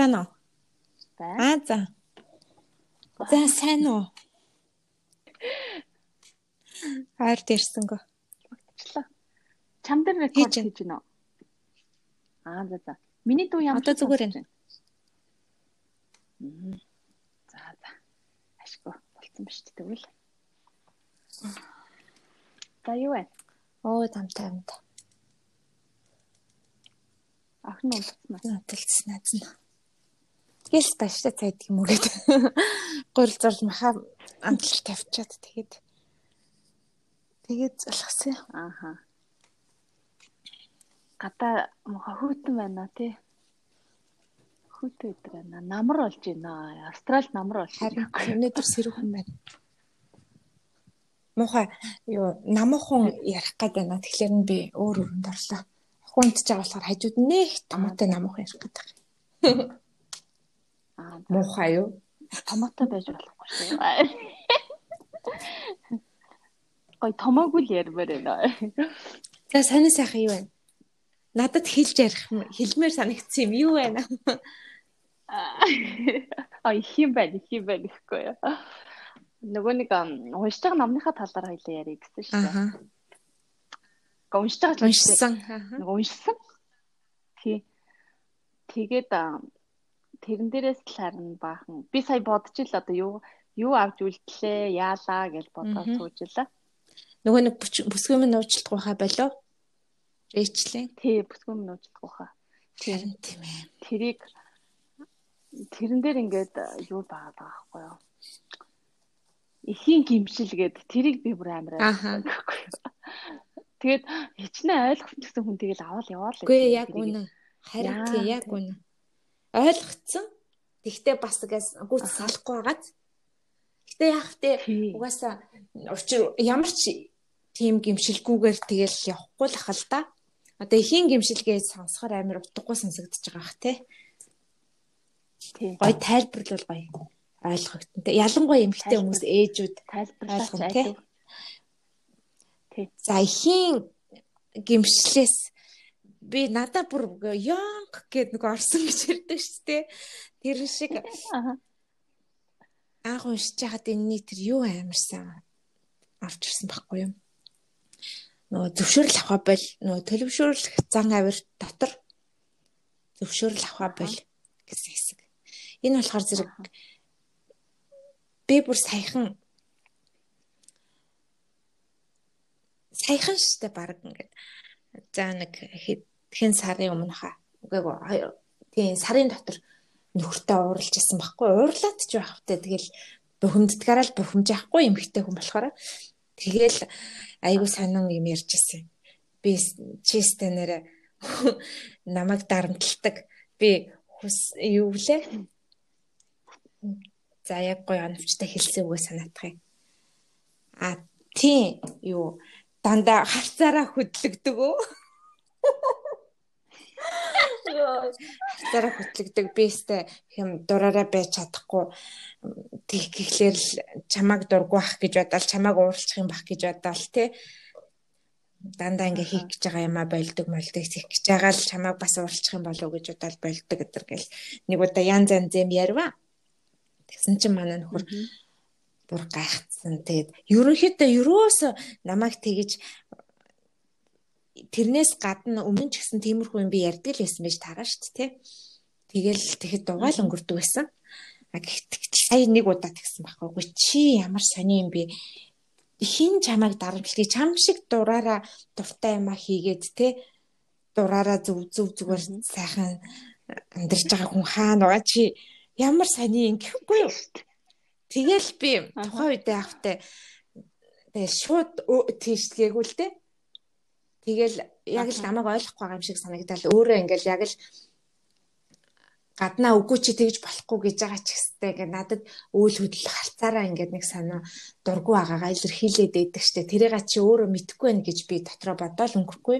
Байна уу? Байна. Аа за. За сайн уу? Хайр дэрсэнгөө. Багтчлаа. Чам дээр рекорд хийж гинэ. Аа за за. Миний дуу ямар Одоо зүгээр байна. За за. Ашгүй болцсон ба шүү дээ тэгвэл. За юу вэ? Оо тамтай амт. Ахны унтсан аа. Наталцсан наазна. Тэгэл баштай цайд юм уу гэдэг. Гурил зурл маха амтлал тавьчаад тэгээд тэгээд залгасан. Ааха. Гата моха хүүтэн байна тий. Хүүтэн өдр байна. Намар болж байна. Австрал намар болж Харин өнөөдөр сэрүүхэн байна. Муухай юу намуухан ярих гээд байна. Тэгэхээр нь би өөр өрөнд орлоо. Хүнд ч байгаа болохоор хажууд нэх томоотой намуухан ярих гээд байгаа. Аа Муухай юу? томоотой байж болохгүй шүү. Гой томоогүй л ярмаар байна. За сонир сайхан юу вэ? Надад хэлж ярих хэлмээр санагдсан юм юу вэ? А их юм байна, их юм байна гэхгүй юу. Нөгөө нэг уншиж байгаа номныхаа талаар хоёлаа ярих гэсэн шүү дээ. Гэхдээ уншиж байгаа ч. Уншсан. Нөгөө уншсан. Тий. Тэгээд тэрэн дээрээс л харин баахан. Би сая бодож ил одоо юу юу авч үлдлээ, яалаа гэж бодоод Мгм. суужилаа. Нөгөө нэг бүсгүй минь уучлах байхаа болов. Рэйчлийн. Тий, бүсгүй минь уучлах байхаа. Харин тийм ээ. Тэрийг тэрэн дээр ингээд юу байгаа байхгүй юу? Эхийн гимшил гээд тэрийг би бүр амар юу? Тэгээд хичнээн ойлгочихсон хүн тэгэл аваад яваа л Үгүй яг үнэ. Харин тий яг үнэ. Ойлгоцсон. Тэгтээ бас гүц салахгүй байгаад. Гэтэ тэ Тий. угаасаа учир ямар ч тийм гимшилгүйгээр тэгэл явахгүй л ахал та. Одоо ихийн гимшилгээ сонсохоор амар утгагүй сонсогдож байгаа бах те. Гой тайлбарлал гоё ойлгогдсон. Тэ ялангуяа Тайлбар. хүмүүс ээжүүд айдуу. Тий. за ихийн гимшлээс би надаа бүр ёнг гэд нэг орсон гэж ярьдаг шүү дээ. Тэр шиг анх уншиж хаад энэний тэр юу амарсан авч ирсэн байхгүй юу? Нөгөө зөвшөөрөл авах бол нөгөө төлөвшөөрөх зан авир дотор зөвшөөрөл авах бол гэсэн хэсэг. Энэ болохоор зэрэг би бүр саяхан саяхан штэ баг ингээд за нэг хэн сарын өмнө хаа үгүй хоёр. Тийм сарын дотор нөхөртөө ууралж исэн байхгүй. Уурлаад ч байхтай тэгэл бухимддгаараа л бухимж яахгүй эмхтэй хүн болохоор. Тэгэл айгу сонин юм ярьж исэн. Би чистэ нэрэ намайг дарамтлагдаг би хүс юу лээ за яг гоё оновчтой хэлсэн үгээ санаатах юм а тийм юу? Дандаа харцаараа хөдлөгдөг үү Харцаараа хөтлөгдөг бистэ хэм дураараа байж чадахгүй. Тэг гэхлээр л чамааг дургу ах гэж бодоод чамааг ууралчих юм бах гэж бодоод тий дандаа ингээ хийх гэж байгаа юмаа болдог молдог хийх гэж байгаа л чамааг бас ууралчих юм болов уу гэж бодоод болдог гэдэр гэл. Нэг удаа ян зан зэм ярва тэгсэн чинь манай нөхөр бүр гайхацсан тэгээд ерөнхийдөө юроосо намайг тэгэж тэрнээс гадна өмнө ч гэсэн тиймэрхүү юм би ярьдаг л байсан байж тараа шүү дээ тий. Тэгэл тэгэхэд дугаал өнгөрдөг байсан. А гэхдээ сая нэг удаа тэгсэн байхгүй. Чи ямар сони юм бэ? Хин чамайг дарамтлыг чам шиг дураараа дуртай юмаа хийгээд тий. Дураараа зүв зүв зүгээр сайхан амьдарч байгаа хүн хаана байгаа чи ямар сони юм гэхгүй юу? Тэгэл би тухайн үедээ автай тэгэл шууд тийшгээгүй л дээ. Тэгэл яг л намайг ойлгохгүй байгаа юм шиг санагдал. Өөрөө ингээл яг л гаднаа үгүй чи тэгж болохгүй гэж байгаа ч гэстэй ингээд надад үйл хөдлөл харцаараа ингээд нэг санаа дургу байгаагаа илэрхийлээд байдаг штэ. Тэрийг чи өөрөө мэдэхгүй байх гэж би дотроо бодоол өнгөрөхгүй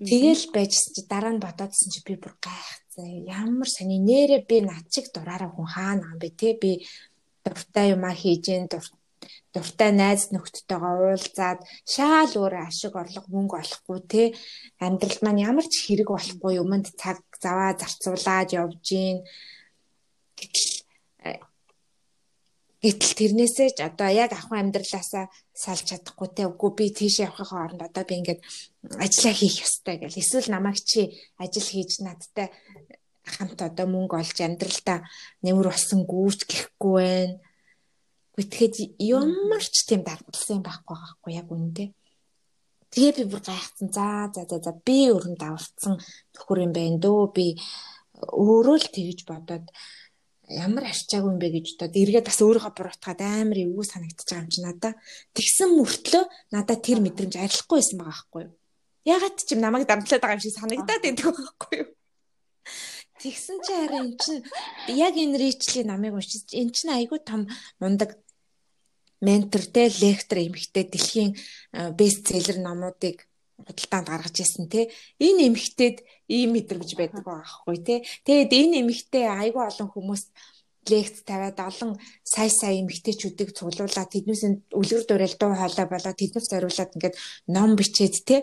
тэгэл байжсэн чи дараа нь бодоодсэн чи би бүр гайхацсан ямар сони нэрэ би над чиг дураараа хүн хаана юм бэ те? Би дуртай юмаа хийж гэн дур дуртай найз нөхдөдтэйгээ уулзаад шаал өөрөө ашиг орлого мөнгө олохгүй те. Амьдралд маань ямар ч хэрэг болохгүй юмд цаг заваа зарцуулаад явж гин. Гэтэл гэтэл тэрнээсээ ч одоо яг ахын амьдралаасаа салж чадахгүй те. Үгүй би тийш явахын оронд одоо би ингээд ажиллаа хийх ёстой гэл. Эсвэл намайг чи ажил хийж надтай хамт одоо мөнгө олж амьдралдаа нэмэр болсон гүйч гэхгүй байна. Гэхдээ ямар ч тийм дарамтлсан байхгүй байхгүй яг үнэндээ. Тэгээ би бүр гайхсан. За за за за би өрөнд даварцсан төхөр юм байна дөө би өөрөө л тэгж бодоод ямар арчаагүй юм бэ гэж бодоод эргээд бас өөрийгөө буруутгаад амар эвгүй санагдчих байгаа юм чи надаа. Тэгсэн мөртлөө надаа тэр мэдрэмж арилахгүй байсан байгаа байхгүй юу? Ягаад ч юм намайг дамтлаад байгаа юм шиг санагдаад байдаг байхгүй юу? Тэгсэн чи харин эн чин яг энэ ричлийн намыг уншиж эн чин айгүй том мундаг ментор те лектор эмхтэй дэлхийн бестселлер номуудыг худалдаанд гаргаж ирсэн те. Энэ эмхтэд ийм мэдрэмж байдаг байхгүй те. Тэгээд энэ эмхтэй айгүй олон хүмүүс лекц тавиад олон сая сая эмгтээчүүдийг цуглуулад тэднээс үлгэр дуурайл дуу хоолой болоод тэднээс зориулаад ингээд ном бичээд те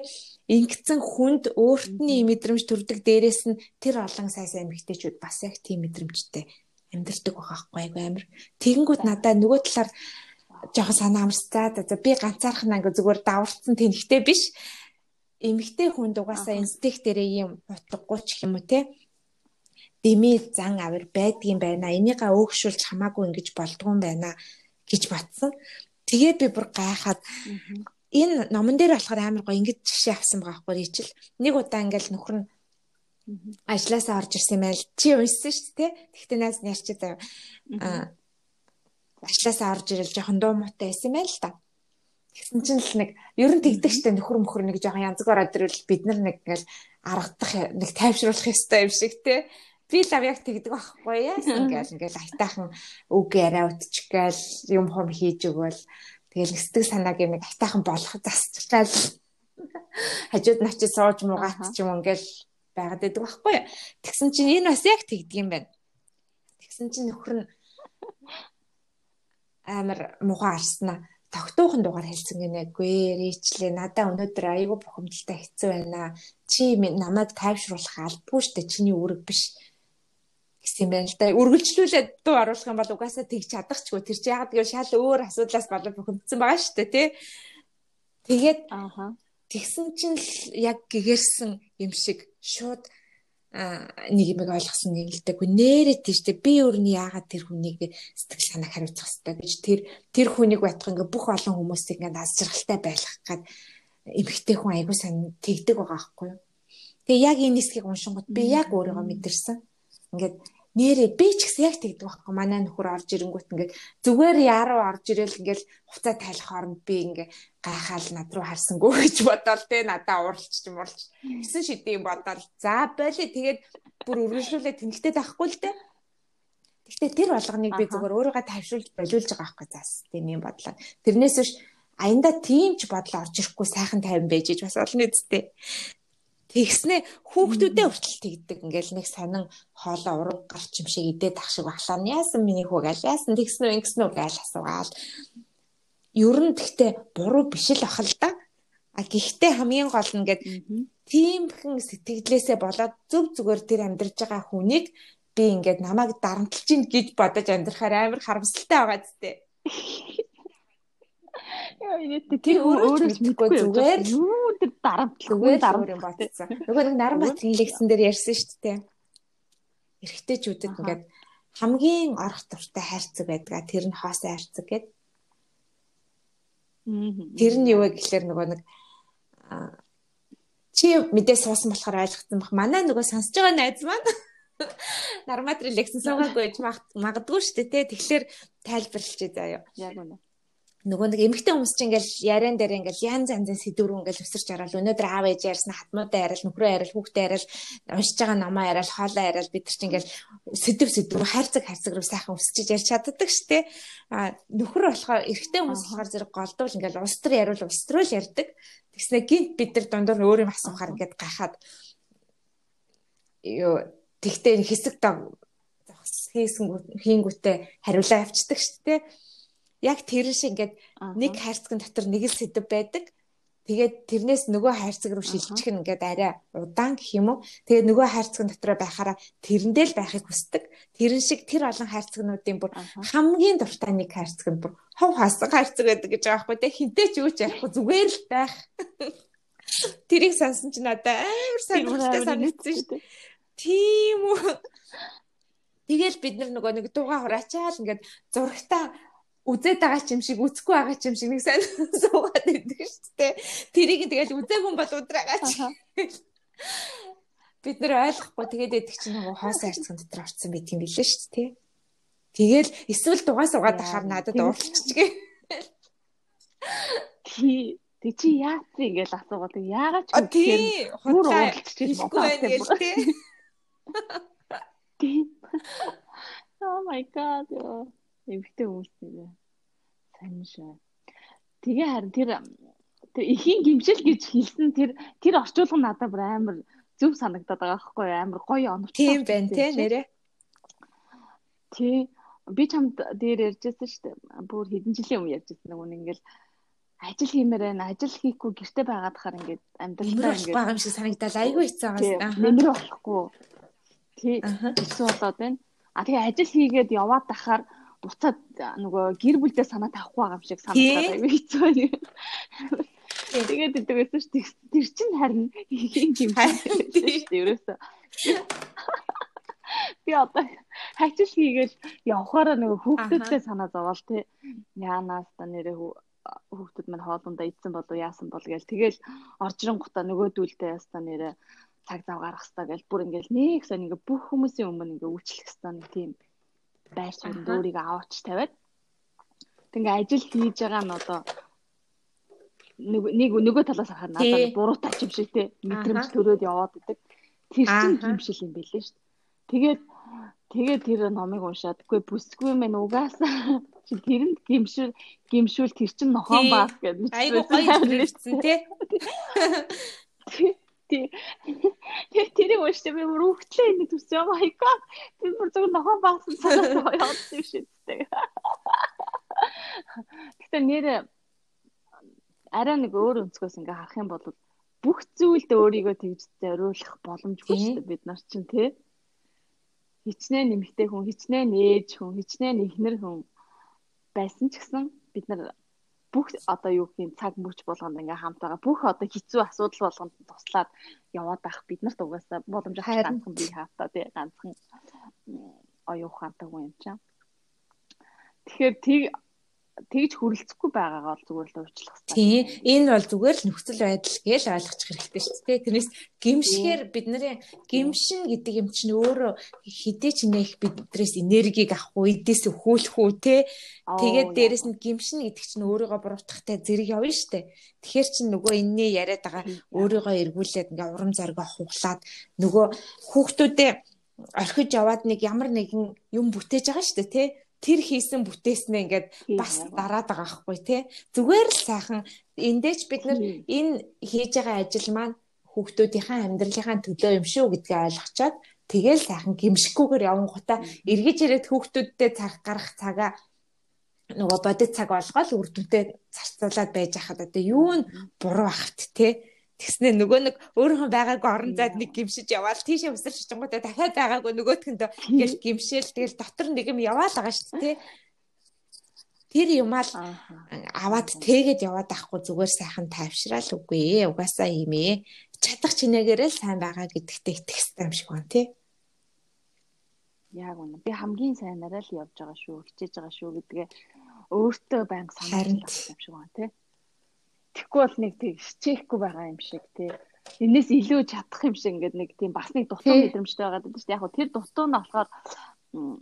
ингэсэн хүнд өөртний мэдрэмж төрдөг дээрээс нь тэр олон сая сая эмгтээчүүд бас яг тийм мэдрэмжтэй амьдэрдэг байгаахгүй амир тэгэнгүүт надаа нөгөө талаар жоохон санаа амарцаа за би ганцаархан анги зүгээр даварцсан тэнхтэй биш. Эмгтэй хүнд угаасаа инстинкт дээрээ юм утгагүй ч юм уу те? Дими зан авир байдгийн байна энийгээ өөгшүүлж хамаагүй ингэж болдгоо байна гэж батсан тэгээд би бүр гайхаад энэ номон дээр болохоор амар гоё ингэж жишээ авсан байгаа байхгүй ичил нэг удаа ингээл нөхөр нь ажлаасаа орж ирсэн байл. Чи уншсан шүү дээ тэгтээ найз ярьчих заяа. Ажлаасаа орж ирэл жоохон дуу муутай байсан байл л та. Тэгсэн чинь л нэг ер нь тэгдэг штэ нөхөр мөхөр нэг жоохон янзгаар ороод ирвэл бид нар нэг ингээл аргадах нэг тайвшруулах ёстой юм шиг те. Би л яг тэгдэг байхгүй яасан ингээл ингээл айтаахан үг яриа утчихгээл юм хом хийж өгвөл тэгэл сэтгэл санааг юм айтаахан болох засчихлаа хажууд навч сууж муугаат ч юм ингээл байгаад байдаг байхгүй тэгсэн чинь энэ бас яг тэгдэг юм байна. Тэгсэн чинь нөхөр нь амар муухай арснаа тогтуухан дугаар хэлсэн гинэгүй ээчлээ надаа өнөөдөр айгүй бухимдалтай хэцүү байна. Чи намайг тайвшруулах албагүй штэ чиний үүрэг биш гэсэн юм байна л да үргэлжлүүлээд дуу оруулах юм бол угаасаа тэгж чадахчгүй тэр чи ягаад гэвэл шал өөр асуудлаас болоод бухимдсан байгаа штэ тий тэгээд ааха тэгсэн чинь л яг гэгэрсэн юм шиг шууд нэг юм ойлгосон юм л дээ. Нээрээ тийштэй би өөр нь яагаад тэр хүнийг сэтгэл санааг хариуцах хэрэгтэй гэж тэр тэр хүнийг батах ингээ бүх олон хүмүүсийг ингээ аз жаргалтай байлгах гад эмхтэй хүн айгуу сайн тэгдэг байгаа байхгүй юу. Тэгээ яг энэ хэсгийг уншингууд би яг өөрийгөө мэдэрсэн. Ингээд нэрээ би ч гэсэн яг тэгдэг байхгүй. Манай нөхөр орж ирэнгүүт ингээд зүгээр яруу орж ирэл ингээд хуцаа тайлах оронд би ингээ гайхаал над руу харсангүй гэж бодоол те. Надаа ууралч юм ууралч гэсэн шидэм бодоол. За болий тэгээд бүр үргэлжлүүлээ тэнхтэй тахгүй л те. Гэхдээ тэр болгоныг би зүгээр өөрийгөө тавьшуулж болиулж байгаа байхгүй. Заас тийм юм бодлоо. Тэрнээс биш аянда тийм ч бодол орж ирэхгүй сайхан тайван байж иж бас олон үсттэй. Тэгснэ хүүхдүүдээ хүртэл тэгдэг. Ингээл нэг сонин хоолоо ураг гарч юм шиг идээд ах шиг бахлаа. Яасан миний хүүг аль яасан тэгснэ үү ингэснэ үү гайл асуугаал. Ер нь тэгтээ буруу биш л ах л да. А гэхдээ хамгийн гол нь ингээд тиймхэн сэтгэлээсээ болоод зөв зүгээр тэр амьдарч байгаа хүнийг би ингээд намайг дарамтлж гин гэж бодож амьдрахаар амар харамсалтай байгаа зү. Яа энэ тэр өөрөө ч мэдгүй зүгээр юу тэр дарамтлаг дарамт юм батцсан. Нөгөө нэг Наранбаатарын лекцэн дээр ярьсан шүү дээ. Эрэгтэйчүүдэд ингээд хамгийн орох дуртай хайрцаг байдгаа тэр нь хоосон хайрцаг гэдэг. Тэр нь юу вэ гэхэлэр нөгөө нэг чи мэдээ суусан болохоор ойлгосон бах. Манай нөгөө сонсож байгаа найз маань Нарматрын лекцэн суугаагүй гэж магадгүй шүү дээ. Тэгэхээр тайлбарлаж заяа. Яг үнэ нөгөө нэг эмэгтэй хүмүүс чинь ингээл яриан дээр ингээл янз янзын сэдвэр ингээл өсөрч арал өнөөдөр аав ээж ярьсан хатмуудаа яриал нөхрөө яриал хүүхдээ яриал уншиж байгаа намаа яриал хоолоо яриал бид нар чинь ингээл сэдв сэдв хайрцаг хайрцаг руу сайхан өсчиж ярьж чаддаг штэ а нөхөр болохоор эрэгтэй хүмүүс болохоор зэрэг голдуул ингээл улс төр яриул улс төр л ярьдаг. Тэгснэ гинт бид нар дундуур өөр юм асуухаар ингээд гахаад ёо тэгтээ хэсэг дог хийсэн хийнгүүтээ хариулаа авчдаг штэ яг тэр шиг ингээд нэг хайрцагын дотор нэг л сэдв байдаг. Тэгээд тэрнээс нөгөө хайрцаг руу шилжих нь ингээд арай удаан гэх юм уу. Тэгээд нөгөө хайрцагын дотор байхаараа тэрэндээ л байхыг хүсдэг. Тэрэн шиг тэр олон хайрцагнуудын бүр хамгийн дуртай нэг хайрцаг нь бүр хов хасан хайрцаг байдаг гэж байгаа байхгүй те. Хинтээ ч юу ч ярихгүй зүгээр л байх. Тэрийг сонсон ч надад амар сонирхолтой санагдсан шүү дээ. Тийм үү. Тэгэл бид нар нөгөө нэг дууга хураачаал ингээд зурагтаа үзээд байгаа ч юм шиг үзэхгүй байгаа ч юм шиг нэг сайн суугаад байдаг шүү дээ. Тэрийг тэгэл үзээгүй бол удраагаа ч. Бид нэр ойлгохгүй тэгээд эдэг чинь нөгөө хоос хайрцаг дотор орцсон байт юм билээ шүү дээ. Тэгэл эсвэл дугаа суугаад ахаар надад уурлчихгээ. Тий Тэг чи яац ингээл асуугаад яагаад ч тэгэхээр бүр уурлчихчих байна гэж тий. Тийм. Oh my god. Эмхтэй хүмүүс нэрээ. Сайн шүү. Тэгээ харин тэр тэр ихийн гимшил гэж хэлсэн тэр тэр орчуулга надад бүр амар зөв санагдаад байгаа байхгүй амар гоё оновчтой. Тийм байна тий нэрээ. Тий. Би чамд дээр ярьжсэн шүү дээ. Бүр хэдэн жилийн өмнө ярьжсэн нэг үнэ ингээл ажил хиймээр байна. Ажил хийхгүй гэрте байгаад хахаар ингээд амьдралаа ингээд байгаа юм шиг санагдал айгүй хэцүү байгаа. Нэмэр болохгүй. Тий. Хэцүү болоод байна. А тэгээ ажил хийгээд яваад тахаар буцаад нөгөө гэр бүлдээ санаа тавихгүй байгаа юм шиг санагдаад айгүй хэцүү байна. Тэгээд идэг байсан ш тэр чин харин хийх юм шүү дээ ерөөсөө. Би одоо хачил хийгээл явхаараа нөгөө хүүхдүүдтэй санаа зовоол тий. Яанаас та нэрээ хүүхдүүд маань хоолундаа идсэн болов яасан бол гээл тэгэл оржиронгуудаа нөгөөдүүлдэ ястаа нэрээ цаг зав гаргах хэрэгтэй гэл бүр ингээл нэг сан ингээ бүх хүмүүсийн өмнө ингээ үйлчлэх хэрэгтэй нэг тийм байр суурьнд өөрийгөө аваач тавиад. Тэгээ ажил хийж байгаа нь одоо нэг нөгөө талаас харахад надад буруутай ч юм шиг те. Мэдрэмж төрөөд яваад идэг. Тэр чинь гимшил юм бэлээ шүү тэгээд тэгээд тэр номыг уншаад үгүй бүсгүй мэн угаасаа. Чи тэрэнд гимшүүл гимшүүл тэр чин нохоон баас гэж айгу гоё хэлсэн тий. Тий. Тэрийг ууштай би бүр үхтлээ энэ төсөө oh my god. Тэр бүр зөв нохоон баас санаа явуулсан шүү дээ. Гэтэ нэрээ арай нэг өөр өнцгөөс ингээ харах юм бол бүх зүйлд өөрийгөө тэгж зориулах боломжгүй шүү дээ бид нар чинь тий. Хичнээн нэмэгтэй хүн, хичнээн ээж хүн, хичнээн эхнэр хүн байсан ч гэсэн бид нар бүх одоо юу гэх юм цаг мөч болгонд ингээ хамт байгаа. Бүх одоо хэцүү асуудал болгонд туслаад яваад байх бид нарт угаасаа боломж ганцхан бие хаалтаа тий ганцхан оюу ухаантай хүн юм чинь. Тэгэхээр тийг тэгж хүрэлцэхгүй байгаагаа бол зүгээр л уучлах хэрэгтэй. Тийм. Энэ бол зүгээр л нөхцөл байдал гэж ойлгочих хэрэгтэй шүү дээ. Тэрнээс гимшгээр бидний гимшин гэдэг юм чинь өөрөө хідээ ч нэх биднээс энергийг авах уу, эдээс өхөөлөх үү те. Тэгээд дээрэс нь гимшин гэдэг чинь өөрийгөө буруутгахтай зэрэг явна шүү дээ. Тэгэхээр чинь нөгөө энэний яриад байгаа өөрийгөө эргүүлээд ингээ урам зориг хуглаад нөгөө хүүхдүүдээ орхиж яваад нэг ямар нэгэн юм бүтээж байгаа шүү дээ те тэр хийсэн бүтээснээ ингээд бас дараад байгаа хгүй тий. Зүгээр л сайхан. Эндээч бид нар энэ хийж байгаа ажил маань хүүхдүүдийнхээ амьдралынхаа төлөө юм шүү гэдгийг ойлгочоод тэгэл сайхан гимшихгүйгээр явангуудаа эргэж ирээд хүүхдүүдтэй цаг гарах цагаа нөгөө бодит цаг болгоод үр дүнтэй зарцуулаад байж хахад одоо юу нь буруу ахт те Тэгснэ нөгөө нэг өөрийнхөө байгаагүй орон зайд нэг гимшиж яваал тийшээ өсөрч чингуудаа дахиад байгаагүй нөгөөтгөндөө ингээл гимшээл тэгэл дотор нэг юм яваал байгаа шүү дээ. Тэр юмал аваад тэгээд яваад ахгүй зүгээр сайхан тайвшраал үгүй ээ. Угаасаа юм ээ. Чадах чинээгээрээ л сайн байгаа гэдэгтээ итгэх хэрэгтэй юм шиг байна тий. Яг үнэ. Би хамгийн сайнараа л явж байгаа шүү, хичээж байгаа шүү гэдгээ өөртөө байнга сануулж байгаа юм шиг байна тий. Тэгэхгүй бол нэг тийм хичээхгүй байгаа юм шиг тий. Энээс илүү чадах юм шиг ингээд нэг тийм бас нэг дутуу мэдрэмжтэй байгаа гэдэг чинь яг хөө тэр дутуу нь болохоор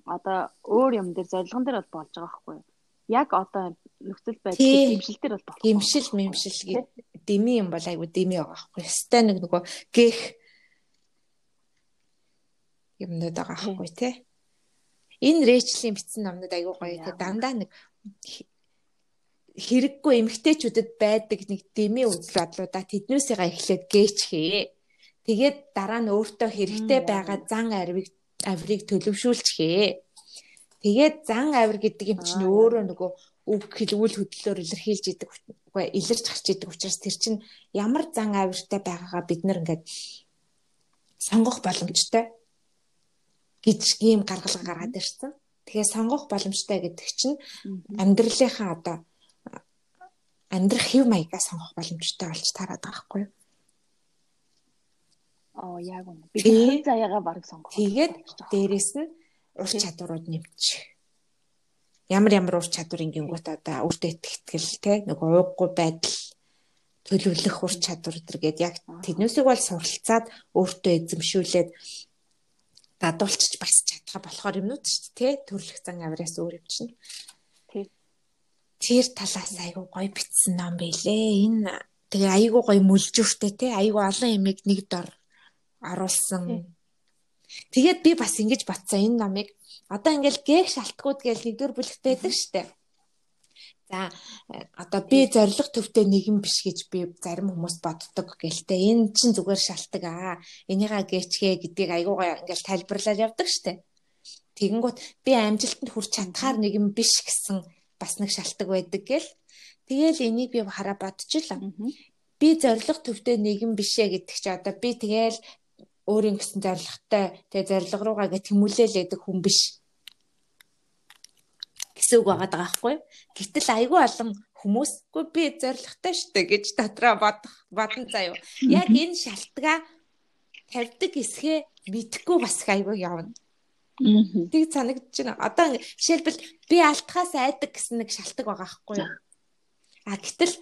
одоо өөр юм дээр зорилгон дээр бол болж байгаа байхгүй юу? Яг одоо нөхцөл байдал гимшил дээр бол болох. Гимшил мэмшил дими юм бол айгу дими байгаа байхгүй юу? Стай нэг нөгөө гэх юмнууд байгаа байхгүй тий. Энэ рэйчлийн бичсэн номнууд айгу гоё тий. Дандаа нэг хэрэггүй эмгтээчүүдэд байдаг нэг дэмий үйл бодлуудаа тэднээсээ эхлээд гээчхээ. Тэгээд дараа нь өөртөө хэрэгтэй байгаа зан авирыг авирыг төлөвшүүлчихээ. Тэгээд зан авир гэдэг юм чинь өөрөө нөгөө үг хэлгүүл хөдлөлөөр илэрхийлж идэг үгүй илэрч гарч идэг учраас тэр чинь ямар зан авиртай байгаагаа бид нэр ингээд сонгох боломжтой гэж ийм гаргалга гаргаад ирсэн. Тэгэхээр сонгох боломжтой гэдэг чинь амьдралынхаа одоо амьдрах хэв маягаа сонгох боломжтой болж тараад байгаа байхгүй юу? Оо яг үнэ. Би заяагаа баг сонгох. Тэгээд дээрэс нь ур чадварууд нэмчих. Ямар ямар ур чадвар ингэнгүүт одоо өөртөө итгэл те нэг ууггүй байдал төлөвлөх ур чадвар гэдэг яг тэднүүсийг бол суралцаад өөртөө эзэмшүүлээд дадуулчих бас чадхаа болохоор юмнууд шүү дээ те төрлөх зан авираас өөр юм чинь. Тэр талаас айгүй гоё битсэн ном байлээ. Энэ тэгээ айгүй гоё мүлжүүртэй те айгүй олон ямиг нэг дор оруулсан. Тэгээд би бас ингэж батсан энэ номыг одоо ингээл гээх шалтгууд гэж нэгдүгээр бүлэгтээ байдаг штэ. За одоо би зориг төвтэй нэгэн биш гэж би зарим хүмүүс боддог гэлтэй. Энэ чинь зүгээр шалтгаан аа. Энийгээ гээчгээ гэдгийг айгуугаа ингээл тайлбарлаад явдаг штэ. Тэгэнгүүт би амжилтанд хүрч чадхаар нэгэн биш гэсэн бас нэг шалтгаан байдаг гэл. Тэгээл энийг би хараа бодчихлаа. Би зориг төвтэй нэгэн бишээ гэдэг чи одоо би тэгээл өөрийн гэсэн зорилготой тэгээ зорилго руугаа гэ тэмүүлээлээдэг хүн биш гэсэн үг байгаа байхгүй. Гэтэл айгүй олон хүмүүсгүй би зоригтой штэ гэж дотроо бодох бодон заяа. Яг энэ шалтгаа тавьдаг хэсгээ мэдхгүй бас айгүй явна. Тийг санагдаж байна. Одоо жишээлбэл би алтхаас айдаг гэсэн нэг шалтгаан байгаа байхгүй юу? А гэтэл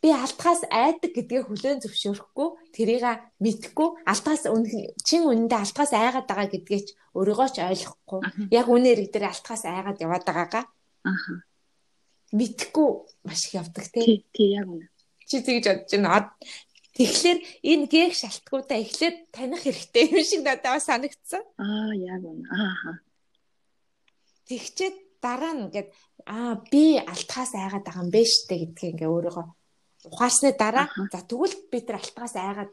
би алтхаас айдаг гэдгээ хүлээн зөвшөөрөхгүй тэрийг мэдхгүй алтхаас чин үнэндээ алтхаас айгаад байгаа гэдгээ ч өөрийгөө ч ойлгохгүй яг үнээр дээр алтхаас айгаад яваад байгаагаа. Аха. Мэдхгүй маш их явдаг тий тий яг үнэ. Чи тэгж бодож байна тэгэхээр энэ гээх шалтгуудаа эхлээд таних хэрэгтэй юм шиг надад санагдсан. Аа яг үнэ. Ааха тэгчээд дараа нь ингээд аа би алтхаас айгаад байгаа юм бэ штэ гэдгийг ингээ өөрийгөө ухаарсны дараа за тэгвэл бид нар алтгаас айгаад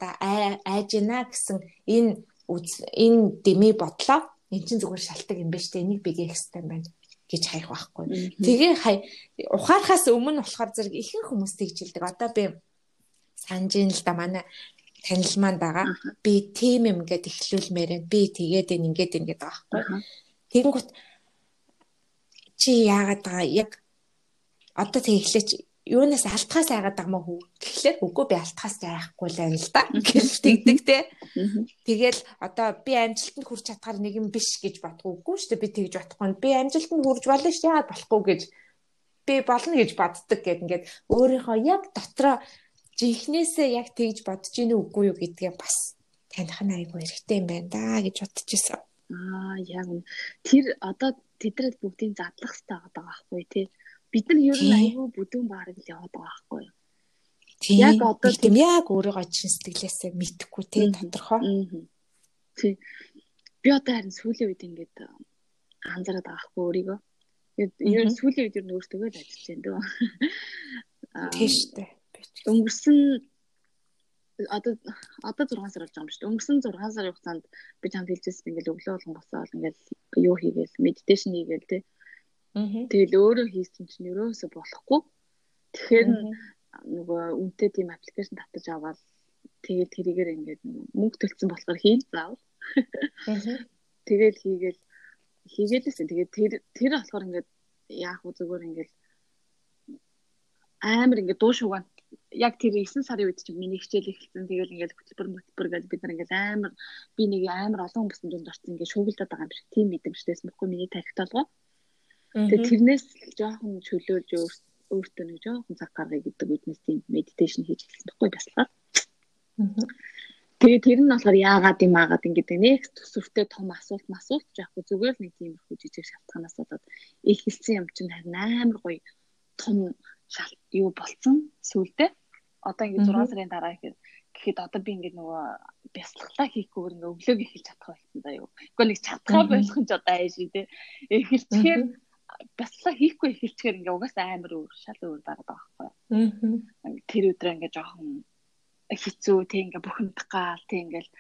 айж гинэ гэсэн энэ энэ дэмий бодлоо. Эн чинь зүгээр шалтгаан юм байна шүү дээ энийг бигээ хэстэй байна гэж хаях байхгүй. Тэгээ хай ухаарахаас өмнө болохоор зэрэг ихэнх хүмүүс тэгж хэлдэг. Одоо би санаж ин л да. Манай танил маань байгаа. Би тийм юм гээд эхлүүлмээр би тэгээд энэ ингээд ингээд байгаа байхгүй. Тэгэнгүүт чи яагаад байгаа? Яг одоо тэг эхлэч юунаас алтхаас айгаад байгаа мó хүү? Гэхлээр үгүй би алтхаас айхгүй л байна л да гэж тэгдэг те. Тэгэл одоо би амжилтанд хүрч чадхаар нэг юм биш гэж бодгоогүй шүү дээ. Би тэгж бодохгүй би амжилтанд хүрж болно шүү яагаад болохгүй гэж. Би болно гэж боддог гэд ингээд өөрийнхөө яг дотроо жинхнээсээ яг тэгж бодож ийн үгүй юу гэдгээ бас таних нь айгүй хэрэгтэй юм байна да гэж бодож исэн аа яг тэр одоо тэдрэл бүгдийн задлах хэрэгтэй байгаа байхгүй тий бид нар ер нь аюу бүдүүн баарыг л яваад байгаа байхгүй юу? Яг одоо тийм яг өөрийгөө чин сэтгэлээсээ мэдхгүй тийм тодорхой. Тий. Би одоо харин сүүлийн үед ингээд анзаараад байгаа хгүй өөрийгөө. Ер нь сүүлийн үед ер нь өөртөө л ажиллаж байна дөө. Тийм шүү дээ. Өнгөрсөн одоо одоо 6 сар болж байгаа юм шүү дээ. Өнгөрсөн 6 сарын хугацаанд би чамд хэлжсэн ингээл өглөө болгон босоод ингээл юу хийгээл медитейшн хийгээл тий Тэгэл өөрөө хийсэн чинь ерөөсө болохгүй. Тэгэхээр нөгөө үнтэй тийм аппликейшн татаж аваад тэгээд тэрийгээр ингээд мөнгө төлсөн болохоор хийн заавал. Тэгээд хийгээл хийгээлсэн. Тэгээд тэр тэр болохоор ингээд яах вэ зүгээр ингээд амар ингээд дуу шугаан яг тэр 9 сарын үед чинь миний хичээл эхэлсэн. Тэгэл ингээд хөтөлбөр хөтөлбөр гэж бид нар ингээд амар би нэг амар олон хүмүүсийн дунд орсон ингээд шуугилдаад байгаа юм шиг тийм мэдрэмжтэйсэн баггүй миний тарихт толгой. Тэгээ тэрнээс жоохон чөлөөлж өөртөө нэг жоохон цаг гаргая гэдэг үднэс тийм медитейшн хийж эхэлсэн байхгүй баслаа. Тэгээ тэр нь болохоор яагаад юм аагаад ингэдэг нэг төсвөртэй том асуулт масуулт яахгүй зүгээр нэг тиймэрхүү жижиг шалтгаанаас болоод эхэлсэн юм чинь харин амар гоё том шалт юу болцсон сүулдэ. Одоо ингэ 6 сарын дараа гэхэд одоо би ингэ нөгөө бясалгалаа хийхгүйгээр ингээ өглөөг эхэлж чадах болсон да юу. Гэхдээ нэг чадхаа болох нь ч одоо айш тий. Эхэлчихээр баслаа хийхгүй эхэлчихээр ингээ угаасаа амар өөр шал өөр байгаад байгаа байхгүй. Аа. Тэр өдрөө ингээ жоохон хэцүү тэг ингээ бухимдах гал тэг ингээл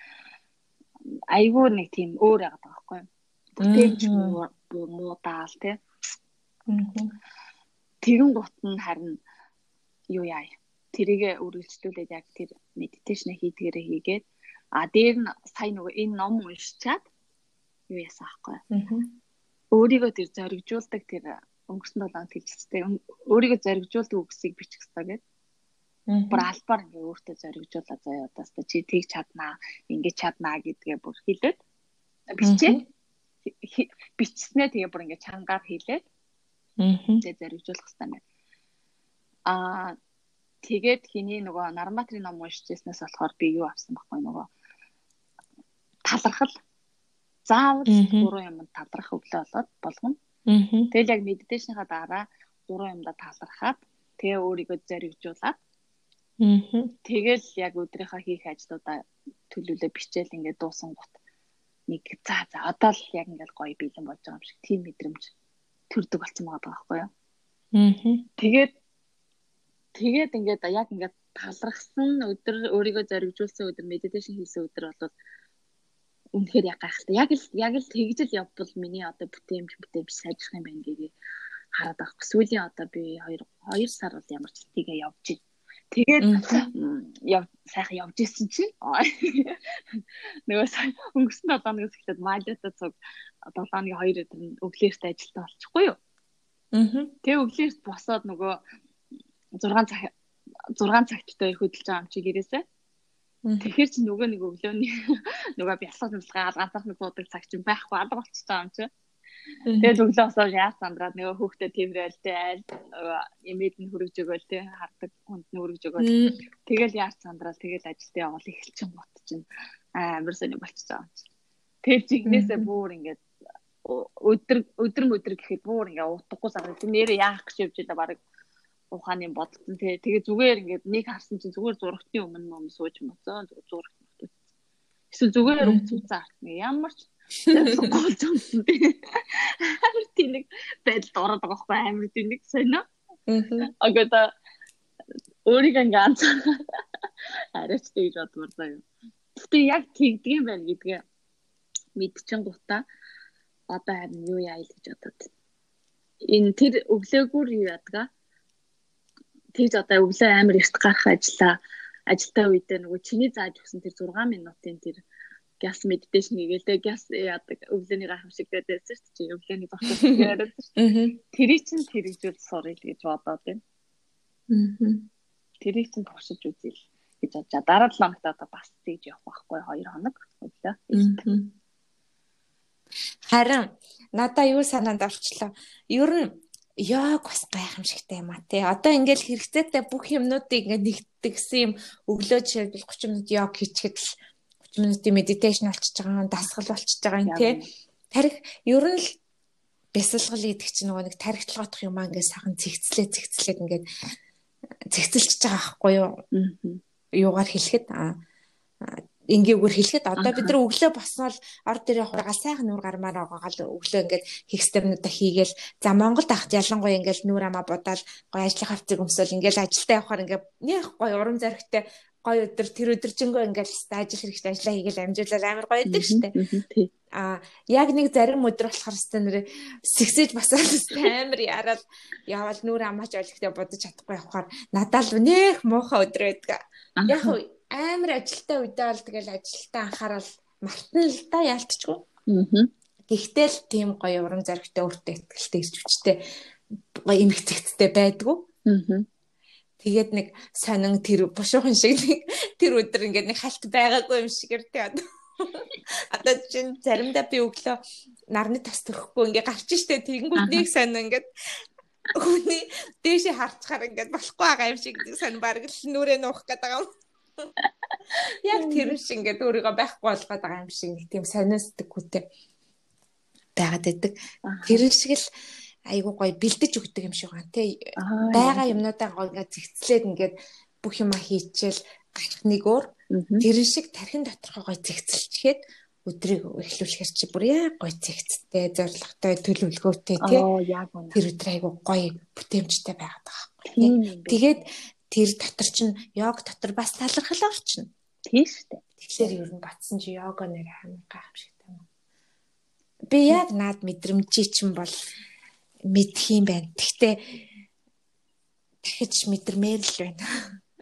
айгүй нэг тийм өөр байгаад байгаа байхгүй. Бүтээлч муудаал тэг. Тэгэн гут нь харин юу яа. Тэрийгэ үргэлжлүүлээд яг тэр медитейшн хийдгээрээ хийгээд а дээр нь сая нөгөө энэ ном уншичаад юу яасан аахгүй. Өөрийгөө тэр зоригжуулдаг тэр өнгөрсөн 7 хоног хэлчихсэн. Өөрийгөө зоригжуулдаг үгсийг бичих хэрэгтэй гэдэг. Бүр албаар ингээ өөртөө зоригжуулаа заяа удаас та чи тийг чаднаа, ингээ чаднаа гэдгээ бүр хэлээд бичээд бичснээ тэгээ бүр ингээ чангаар хэлээд тэгээ зоригжуулах хэрэгтэй байна. Аа тэгээд хиний нөгөө Нарматрын ном уншижсэнээс болохоор би юу авсан байхгүй нөгөө талархал. Заавал гурван юмд талархах өглөө болоод болгоно. Тэгэл яг медитейшнийхаа дараа гурван юмда талархаад тэгээ өөрийгөө зоригжуулаад. Тэгэл яг өдрийнхөө хийх ажлуудаа төлөвлөө бичээл ингээд дуусан гут. Нэг за за одоо л яг ингээд гоё бэлэн болж байгаа юм шиг тийм мэдрэмж төрдөг болсон байгаа байхгүй юу. Тэгээд тэгээд ингээд яг ингээд талархсан өдөр өөрийгөө зоригжуулсан өдөр медитейшн хийсэн өдөр бол үнэхээр яг гайхалтай. Яг л яг л тэгжэл явбал миний одоо бүтээмж бүтээмж сайжрах юм байна гэгээ хараад байгаа. Сүүлийн одоо би 2 2 сар бол ямар ч тийгээ явж байна. Тэгээд яв сайхан явж исэн чинь нөгөө өнгөрсөн 7 хоногоос эхлээд Малята цуг 7 хоногийн 2 өдөр өглөөрт ажилтаа болчихгүй юу? Аа. Тэгээ өглөөрт босоод нөгөө 6 цаг 6 цагттай хөдөлж байгаа юм чи гэрээсээ. Тэгэхээр чи нөгөө нэг өглөөний нөгөө бясалгал бясалгаа ганцхан суудаг цаг чинь байхгүй алга болчихсон юм чи. Тэгээд өглөө босоод яас сандраад нөгөө хүүхдэд тэмрээл тэ айл эмээд нь хөргөж өгөөл тэ хардаг хүнд нь хөргөж өгөөл. Тэгэл яас сандраад тэгэл ажилтаа явал эхэлчин бот чинь амар сони болчихсон юм чи. Тэгэл жигнэсээ бүр ингээд өдөр өдөр өдөр гэхэд бүр ингээд утгагүй санагдав. Нэрээ яах гэж явж байгаа баг ухааны бодсон тий. Тэгээ зүгээр ингээд нэг харсан чинь зүгээр зурагтны өмнө ном сууж моцоо зурагт мот. Эсвэл зүгээр үцүүцэн артна. Ямар ч гол зонсон тий. Амар тэнэг байдалд ороод байгаа хгүй амар тэнэг сонио. Агата өөрийгөө ингээд анцаа арайч тэгж бодмор заяа. Гэтэ яг тэгдэг юм байна гэдгээ мэдчихэн гутаа одоо харин юу яа л гэж бодод. Энэ тэр өглөөгөр юу ядгаа тэгж одоо өглөө амар эрт гарах ажиллаа ажилтаа үедээ нөгөө чиний зааж өгсөн тэр 6 минутын тэр газ медитейшн хийгээл газ яадаг өглөөний гайхамшиг гэдээсэн шүү дээ өглөөний багтаа яриад шүү дээ тэрий чинь хэрэгжүүл сурыг гэж бодоод байна. Аа тэрийг чинь туршиж үзье гэж бодож дараа 7 хоногт одоо бас тэгж явах байхгүй 2 хоног өглөө. Харин надаа юу санаанд орчлоо ер нь яг бас гайхамшигтай юм а тий. Одоо ингээл хэрэгцээтэй бүх юмнуудыг ингээд нэгтгэсэн юм өглөө жишээлбэл 30 минут йог хийчихэд л 30 минутын медитейшн болчихж байгаа, дасгал болчихж байгаа юм тий. Тарих ер нь л бясалгал гэдэг чинь нөгөө нэг тархитлогоох юм аа ингээд сахан цэгцлээ цэгцлээд ингээд цэгцэлж байгаа байхгүй юу? Юугаар хэлэхэд аа энгийгээр хэлэхэд одоо бид нар өглөө босноор ор дээрээ хургаал сайхан нүур гармаар байгаагаал өглөө ингээд хийх степнуудаа хийгээл за Монголд ахт ялангуяа ингээд нүур амаа будаал гоё ажлын хавцыг өмсөөл ингээд ажилдаа явахаар ингээд нэх гоё урам зоригтой гоё өдөр тэр өдөржингөө ингээд ажил хэрэгтэй ажиллаа хийгээл амжуулаад амар гоё идэг штэ. А яг нэг зарим өдөр болохоор хэвээр нэр сэгсэж басаад амар яраад явал нүур амаач ойлгохтой бодож чадахгүй явахаар. Надад л нэх муухай өдөр байдаг. Яг амар ажилтаа үедээ бол тэгэл ажилтаа анхаарал мартна л да яалтчгүй. Аа. Гэхдээ л тийм гоё урам зоригтой өөртөө ихтэй ирчвчтэй гоё эмгцэгцтэй байдгүй. Аа. Тэгээд нэг сонин тэр бушуухан шиг нэг тэр өдөр ингээд нэг халт байгаагүй юм шигээр тий одоо. Чинь заримдаа би өглөө нарны тас төрөхгүй ингээд гарч штэ тэгэнгүүт нэг сонин ингээд хүний дээшээ харцгаар ингээд болохгүй байгаа юм шиг сонин бараг л нүрээ нуух гэдэг юм. Яг тэр шиг ингээд өөрийгөө байхгүй болгоод байгаа юм шиг нэг тийм сониостдаггүйтэй байгаад байдаг. Тэр шиг л айгуу гоё бэлдэж өгдөг юм шиг байна тий. Бага юмнуудаа гоё ингээд зэгцлээд ингээд бүх юма хийчихэл гарах нэг өөр тэр шиг тархин доторхоо гоё зэгцэлчгээд өдрийг эхлүүлэхэр чи бүр яг гоё зэгцтэй, зоригтой, төлөвлөгөөтэй тий. Тэр өдөр айгуу гоё бүтээмжтэй байгаад байгаа байхгүй. Тэгээд тэр дотор чинь йог дотор бас талархал орчно. Тийм шүү дээ. Тэгэхээр ер нь батсан чи йога нэр амар гайхамшигтай юм. Би яг наад мэдрэмжий чинь бол мэдх юм байна. Гэхдээ дахиж мэдэрмээр л байна.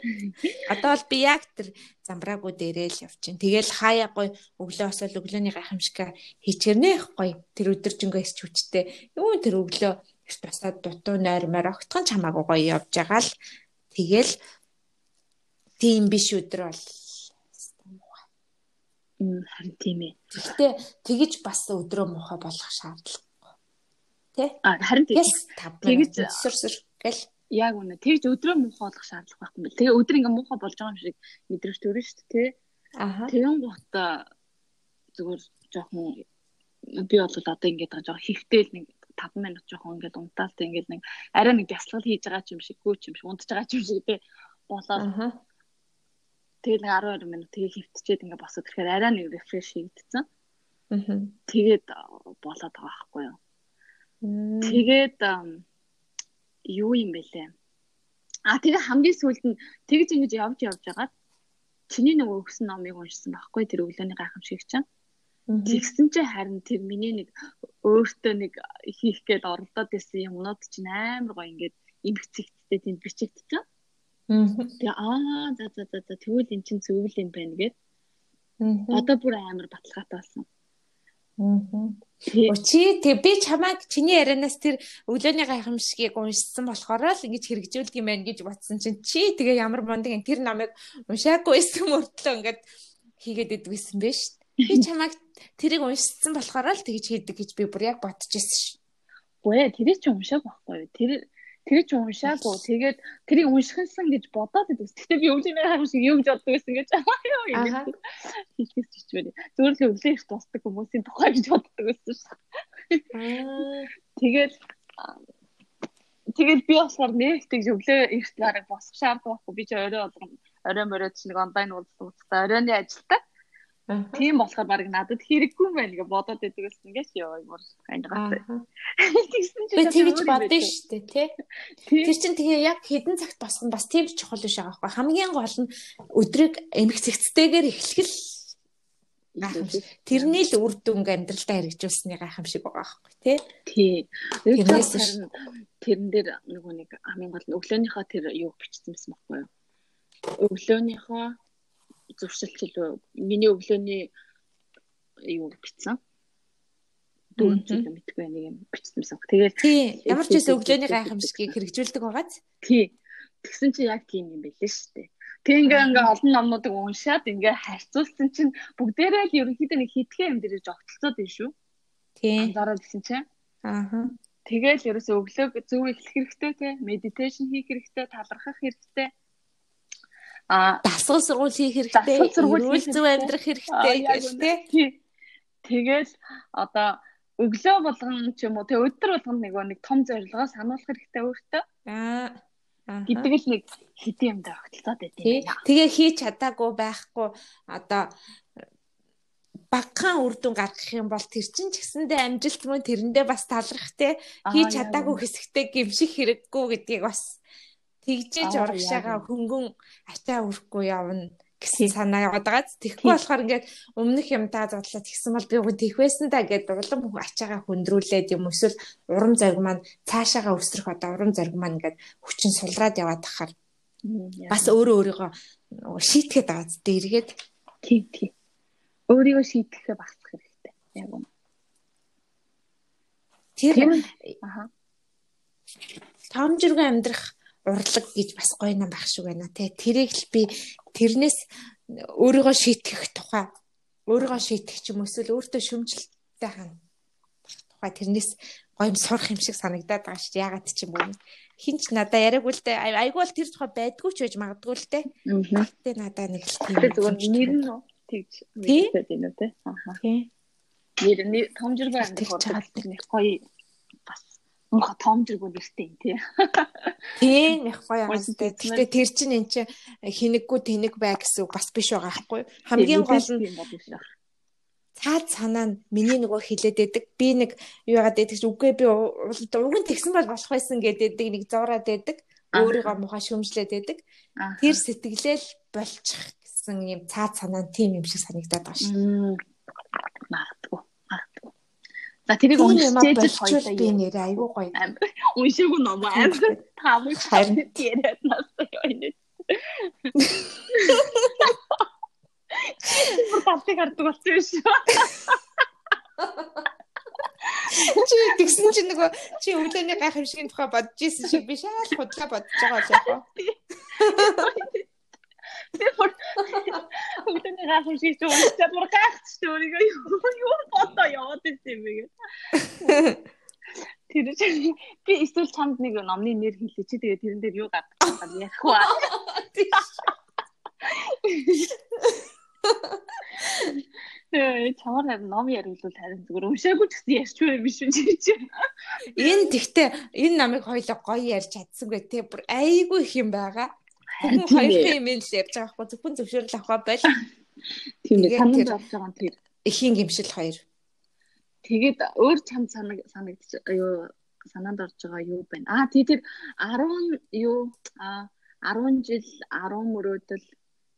Одоо бол би яг тэр замбраагүй дээрээ л явчихин. Тэгэл хаяа гой өглөө осол өглөөний гайхамшиг хийчихэрнэ гой. Тэр өдөржингөө эсч хүчтэй. Юу тэр өглөө эрт басаад дутуу нойрмоор огтхон чамаагүй гоё явж байгаа л тэгэл тийм биш өдөр бол харин тийм ээ. Гэхдээ тэгэж бас өдрөө муухай болох шаардлагагүй. Тэ? А харин тэгэж сүрсүр гэл яг үнэ тэгж өдрөө муухай болох шаардлага байхгүй юм бэл. Тэгээ өдөр ингээ муухай болж байгаа юм шиг мэдрэгч төрөн шүү дээ. Аха. Тэгэн гут зүгээр жоохон би бол одоо ингээд байгаа жоохон хихтэл нэг 5 минут жоохон ингээд унтаалтай ингээд нэг арай нэг бясалгал хийж байгаа юм шиг гүйч юм шиг унтж байгаа юм шиг те болоод тэгэл нэг 12 минут тэгээ хөвтчихэд ингээд босоод ирэхээр арай нэг рефреш хийгдсэн. Аа. Тэгээд болоод байгаа байхгүй юу. Тэгээд юу юм бэлээ. А тэгээ хамгийн сүүлд нь тэгж ингэж явж явж байгаад чиний нөгөө өгсөн номыг уншсан байхгүй тэр өглөөний гайхамшиг чинь. Тэгсэн чинь харин тэр миний нэг өөртөө нэг хийх гээд оролдоод байсан юмнууд чинь амар гоё ингээд имгцэгттэй тэнд бичигдчихсэн. Тэгээ аа за за за за тэгвэл эн чинь зөвл юм байна гэд. Одоо бүр амар баталгаатай болсон. Учи тэг би чамайг чиний ярианаас тэр өглөөний гайхамшигыг уншсан болохоор л ингэж хэрэгжүүлдэг юм байна гэж бодсон чинь чи тэгээ ямар мундаг тэр намайг уншаагүй байсан мөртлөө ингээд хийгээд идвэсэн бэ шүү. Би чамайг тэрийг уншсан болохоор л тэгж хийдэг гэж би бүр яг бодчихсон шүү. Үгүй ээ тэрийг чи уншааг байхгүй юу? Тэр тэр чи уншаагүй. Тэгээд тэрийг уншихсан гэж бодоод байдаг. Гэхдээ би өвлөмөр хаам шиг юу гэж боддог байсан гэж аа юу хийхээс чичвэр. Зүгээр л өвлөө их тусдаг хүмүүсийн тухай гэж боддог байсан шүү. Тэгээд Тэгээд би болохоор нэг тэг өвлөө эрт гараг босох шаардлагагүй. Би ч орой болгон орой моройд ч нэг онлайн уулзсан уцтай оройны ажилтай. Тийм болохоор баг надад хэрэггүй юм байна гэж бодоод байдаг гэсэн ингээд ёо ямар ангатай. Тэгсэн чинь би тэгж бодсон шүү дээ тий. Тэр чинь тэгээ яг хідэн цагт босгон бас тийм чухал биш байгаа байхгүй. Хамгийн гол нь өдрийг эмх цэгцтэйгээр эхлэх. Тэрний л үр дүнг амьдралдаа хэрэгжүүлсний гайхамшиг байгаа байхгүй тий. Тий. Тэрнээс тэрэн дээр нөгөө нэг хамгийн гол нь өглөөнийхөө тэр юу бичсэн байсан байхгүй юу? Өглөөнийхөө зуршилчил миний өглөөний юу бичсэн дөрөв жил мэдгүй нэг юм бичсэнсэн. Тэгээд ямар ч байсан өглөөний гайхамшигыг хэрэгжүүлдэг байгааз. Тий. Тэгсэн чинь яг тийм юм байлээ шүү дээ. Тэг ингээ ингээ олон номнуудыг уншаад ингээ харьцуулсан чинь бүгдээрээ л ерөнхийдөө нэг хитгэн юм дээр жогтолцоод байна шүү. Тий. Анзаараад гэсэн чинь. Аа. Тэгэл ерөөсөө өглөөг зөв эхлэх хэрэгтэй те, медитейшн хийх хэрэгтэй, талархах хэрэгтэй дасгал сургууль хийх хэрэгтэй эрүүл зөв амьдрах хэрэгтэй гэж тий. Тэгэл одоо өглөө болгон ч юм уу тэг өдөр болгонд нэг нэг том зорилгоо сануулах хэрэгтэй өөртөө. Аа гэдэг л нэг хэдийн юм дээр огтлцоод байдیں۔ Тэгээ хийж чадаагүй байхгүй. Одоо багхан үр дүн гаргах юм бол тэр чинь ч гэсэндээ амжилт мөн тэрэндээ бас талрах те хийж чадаагүй хэсэгтээ гимших хэрэггүй гэдгийг бас тэгжээж урагшаага хөнгөн ачаа өрөхгүй явна гэсэн санаа яваад байгаа. Тэгэхгүй болохоор ингээд өмнөх юм та зодлоо тэгсэн бол би үгүй тэгх байсан да гэд улам ачаагаа хөндрүүлээд юм эсвэл урам зориг маань цаашаага өсрөх одоо урам зориг маань ингээд хүчин сулраад яваад тахаар бас өөрөө өөрийгөө шийтгэхэд байгаа зү эргээд. Тийм тийм өөрийгөө шийтгэхээ багсах хэрэгтэй. Яг үнэ. Тэр ааа таамжиргүй амьдрах урлаг гэж бас гоё нам байх шиг байна те. Тэрийг л би тэрнээс өөрийгөө шийтгэх тухай өөрийгөө шийтгэх ч юм эсвэл өөртөө шөмжлөлттэй хана тухай тэрнээс гоё юм сурах юм шиг санагдаад байгаа шүү. Ягаад ч юм уу. Хинч надаа яриаггүй л дээ. Айгүй бол тэр тухай байдгүй ч байж магадгүй л дээ. Гэтэ надаа нэг л тийм. Зүгээр нэр нь тэгж мэдээд байна үү те. Аха. Нэр нь томжиргүй амьдрах ураг нэг гоё мөнх тоомжиргүй нэртэй юм тий. Тийм их гоё амттай. Гэтэ тэр чинь эн чинь хинэггүй тэнэг бай гэсэн бас биш байгаа байхгүй юу? Хамгийн гол нь цаад санаа нь миний нөгөө хилээд байдаг. Би нэг юу яагаад байдаг ч үгүй би уг нь тэгсэн бол болох байсан гэдэг нэг зураад байдаг. Өөрийгөө муха шөмжлээд байдаг. Тэр сэтгэлээл болчих гэсэн юм цаад санаа нь тийм юм шиг санагдаад байгаа шүү. Магадгүй. За тэрийг уншиж болчихвол би нэрээ айгүй гоё. Уншаагүй ном амар таамаг харин яриад настай байна. Бүр тавтыг хардаг болсон юм шүү. Чи тэгсэн чинь нөгөө чи өглөөний гайхамшигын тухай бодож исэн шиг би шал худлаа бодож байгаа л яах вэ? Би бүр өглөөний гайхамшиг уншаад бүр гайхчих шүү өөрийгөө юу бодоо яваад ирсэн юм бэ гэ. Тэр чинь би эсвэл чамд нэг номны нэр хэлээ чи тэгээ тэрэн дээр юу гаргах вэ ярих уу? Тэгээ чамаар харин ном ярилвал харин зүгээр уншаагүй ч гэсэн ярьч байх биш үү чи. Энэ тэгтээ энэ намыг хоёлоо гоё ярьж чадсангүй те бүр айгүй их юм байгаа. Хоёрын юм л ярьж байгаа хгүй зөвхөн зөвшөөрөл авах бол. Тийм ээ санамж авч байгаа нь тэр эхийн гимшил хоёр. Тэгээд өөр чам санаг санагдчих юу санаанд орж байгаа юу байна. Аа тий тэр 10 юу а 10 жил 10 мөрөөдөл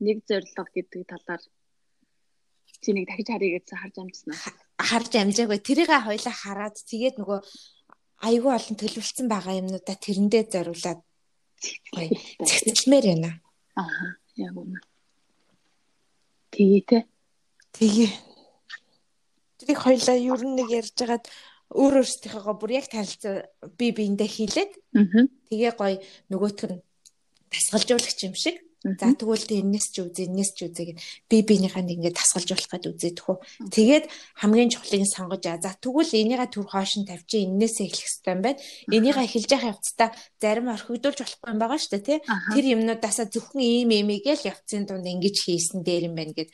нэг зорилго гэдэг талаар чи нэг дахиж харъя гэсэн харж амжсан аа. Харж амжаагүй. Тэрийгээ хоёлаа хараад тэгээд нөгөө айгүй олон төлөвлөсөн байгаа юмнуудаа тэрэндээ зориулаад зэгцэлмээр байна. Аа яг үнэ. Тэгээ тэ. Тэгээ. Тэрийг хоёлаа ер нь нэг ярьж хагаад өөр өөрсдийнхөө бүр яг танилцаа би биэндээ хийлээд тэгээ гоё нөгөөх нь тасгалжуулагч юм шиг За тэгвэл энэс ч үзээ, энэс ч үзээ гэд би биенийхээ нэг ингээд тасгалжуулах гээд үзээд хөө. Тэгээд хамгийн чухлыг сонгож аа. За тэгвэл энийгээ түр хоош нь тавьчих, энээсээ эхлэх хэрэгтэй юм байна. Энийгээ эхэлж явах явцдаа зарим орхигдуулж болохгүй юм байгаа шүү дээ, тий? Тэр юмнуудаасаа зөвхөн ийм имигээл явцын дунд ингэж хийсэн дээр юм байна гэд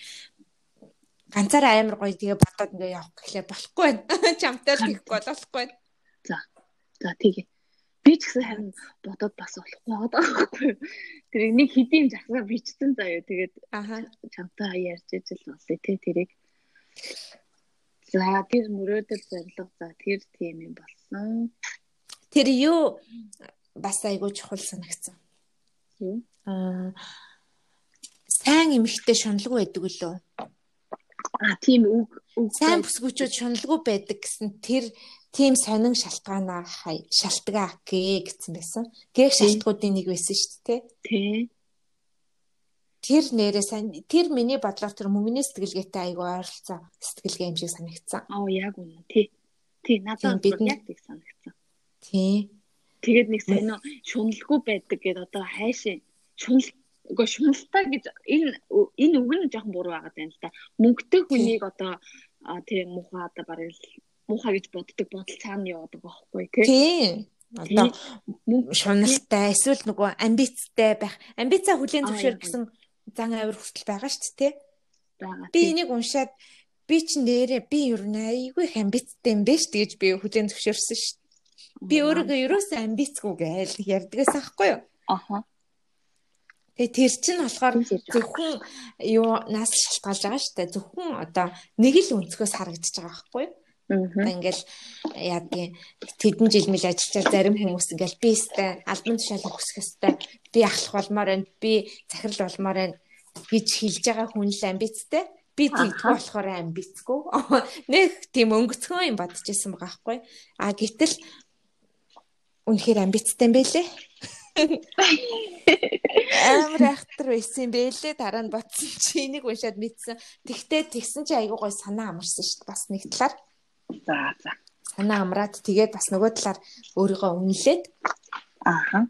ганцаараа амар гоё тэгээ бодоод ингээ явах гэхлээр болохгүй байна. Чамтай л хийхгүй болохгүй байна. За. За тэгээ би ч гэсэн харин бодоод бас болохгүй байгаа байхгүй. Тэр нэг хэдийн жагсаа бичсэн заяа. Тэгээд аха чамтай ярьж ижил болъё те тэрийг. За тэр мөрөөдөл зорилго за тэр тийм юм болсон. Тэр юу бас айгуу чухал санагдсан. Юу? Аа сайн эмхтэй шуналгүй байдаг лөө. А тийм үг сайн бүсгүүчүүд шуналгүй байдаг гэсэн тэр тийм сонин шалтгаанаа шалтгаа гээ гэсэн байсан. Гээх шалтгуудын нэг байсан шүү дээ. Тий. Тэр нэрээ сайн тэр миний бодлоор тэр мөнгөний сэтгэлгээтэй айгүй ойролцоо сэтгэлгээ юм шиг санагдсан. Аа яг үнэ. Тий. Тий надад бид яг тийг санагдсан. Тий. Тэгээд нэг сонио шуналгүй байдаг гэдээ одоо хайшаа шунал үгүй шуналтай гэж энэ энэ үг нь жоохон буруу байгаа юм л да. Мөнгөтэй хүнийг одоо тийм муухай одоо бараг муухай гэж боддог бодол цаана байгаа байхгүй тий. Тийм. Одоо шуналтай эсвэл нөгөө амбицтай байх. Амбицаа хүлээн зөвшөөр гэсэн зан авир хүртэл байгаа шүү дээ тий. Би энийг уншаад би ч нэрээ би ер нь айгүй их амбицтай юм биш гэж би хүлээн зөвшөөрсөн шүү. Би өөрийгөө ерөөсөө амбицгүй гээл ярьдгаас аахгүй юу? Аха. Тэгээ тэр чинь болохоор зөвхөн юу наас шалтгаалж байгаа шүү дээ. Зөвхөн одоо нэг л өнцгөөс харагдаж байгаа байхгүй юу? Ингээл яадгийн тэдэн жил мэл ажиллаж зарим хүмүүс ингээл би өстэй албан тушаалыг хүсэх өстэй би ахлах болмоор байна би захирал болмоор байна гэж хэлж байгаа хүн л амбицтай. Би тэгдэх болохоор амбицгүй. Нэг тийм өнгөцгөн юм бодож исэн байгаа байхгүй. А гэтэл үнэхээр амбицтай юм байлээ. Амар ахтар байсан бэлээ дараа нь ботсон чи энийг уншаад мэдсэн. Тэгтээ тэгсэн чи айгуу гой санаа амарсан шүү дээ бас нэг талаар За за. Санаа амраад тэгээд бас нөгөө талаар өөрийгөө үнэлээд ааха.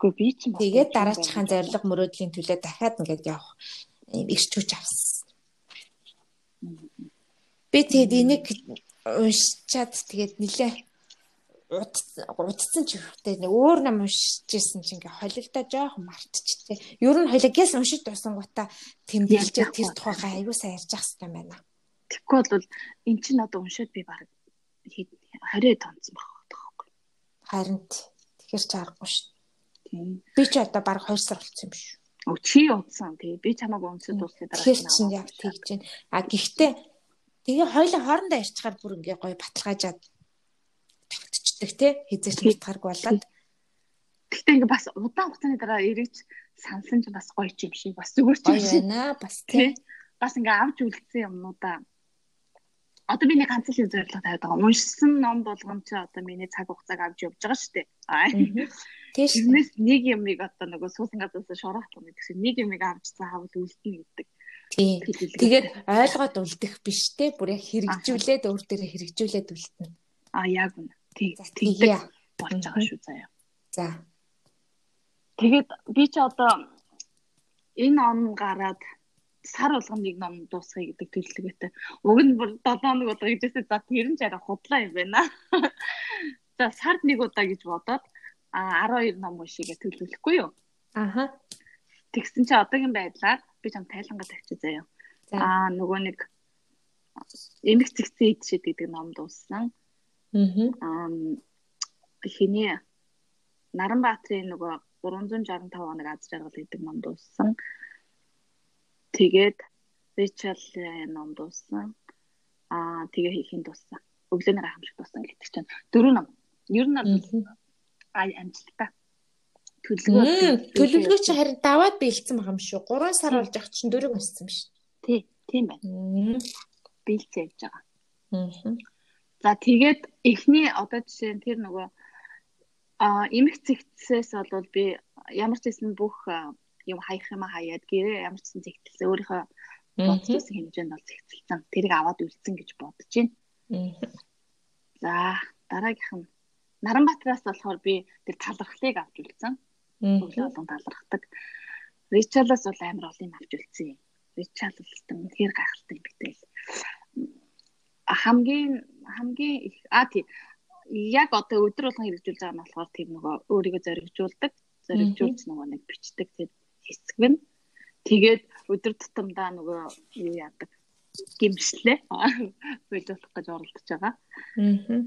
Гэхдээ би ч тэгээд дараачихын зориг мөрөөдлийн төлөө дахиад ингээд явах ирч хүч авсан. Би тэгээд энийг уншичаад тэгээд нилээ удцсан ч ихтэй нэг өөр нам уншижсэн чинь ингээ холигдоо жоохон мартчихтэй. Ер нь холигээс уншиж дусан гутаа тэмдэглэж тэр тухайгаа аягүй сайн ярьж ах хэрэгтэй байна. Тэгэхгүй бол эн чинь одоо уншаад би баг 20 тонцсон байх байхгүй. Харин тэгэхээр ч аргагүй шүү. Тийм. Би ч одоо баг 2 сар болсон юм шүү. Өө чи удсан тий. Би чамааг унсад дуусны дараа тэгэхээр чинь яг тэгж байна. А гэхдээ тэгээ хоёлын хоорондоо ярьчихаар бүр ингээ гоё баталгаажаад тогтчихдаг тий. Хизээч мартахааргүй болоод. Гэхдээ ингээ бас удаан хугацааны дараа эргэж сансан ч бас гоё юм шиг бас зүгээр ч юм байна бас тий. Бас ингээ авч үлдсэн юмнуудаа одоо миний ганц л зорилго тавиад байгаа. Уншсан ном болгон чи одоо миний цаг хугацааг авч явж байгаа шүү дээ. Тийш. Тэрнээс нэг юмыг одоо нөгөө суусан газраас шороох юм гэсэн нэг юмыг авч заавал үлдэнэ гэдэг. Тийм. Тэгээд ойлгоод үлдэх биш те бүр яг хэрэгжүүлээд өөр дээрээ хэрэгжүүлээд үлдэнэ. А яг үнэ. Тийм. Болж байгаа шүү заяа. За. Тэгээд би ч одоо энэ он гараад сар болгоно нэг ном дуусгая гэдэг төлөвлөгөөтэй. Уг нь бүр 7 хоног удаа гэжсэн. За тэр нь жараа худлаа юм байна. За сард нэг удаа гэж бодоод а 12 ном уншигээ төлөвлөхгүй юу? Аха. Тэгсэн чи одоогийн байдлаар би чам тайлангаа тавьчих заяа. Аа нөгөө нэг эмх цэгцэн идшэд гэдэг ном дууссан. Аа хиний Наранбаатрын нөгөө 365 хоног аз жаргал гэдэг ном дууссан. Тэгээд Rachel ном дууссан. Аа тэгээ хийхин дууссан. Өглөөний гайхамшиг дууссан гэдэг чинь дөрөв ном. Ер нь ай амжилттай. Төлөвлөгөө төлөвлөгөө чи харин даваад биелсэн байгаа юм шүү. 3 сар болж ах чинь дөрөв өссөн биш. Тий, тийм байна. Биелсэн явж байгаа. За тэгээд эхний одоо жишээ нь тэр нөгөө а эмх цэгцээс бол би ямар ч хэсэн бүх юм хаях юм хаяад гэрээ ямар ч зэгтэлсэн өөрийнхөө бодсон хэмжээнд бол зэгтэлсэн. Тэрийг аваад үлдсэн гэж бодож байна. За дараагийнх нь Наранбаатараас болохоор би тэр талархлыг авч үлдсэн. Өглөө олон талархдаг. Ричалаас бол амар олон юм авч үлдсэн. Ричал бол үнэхээр гайхалтай юм битэл. Хамгийн хамгийн их а тий яг одоо өдөр болгон хэрэгжүүлж байгаа нь болохоор тийм нөгөө өөрийгөө зоригжуулдаг зоригжуулж нөгөө нэг бичдэг тийм хэсэг байна. Тэгээд өдөр тутамдаа нөгөө юу яадаг гимшлээ боловсруулах гэж оролдож байгаа. Аа.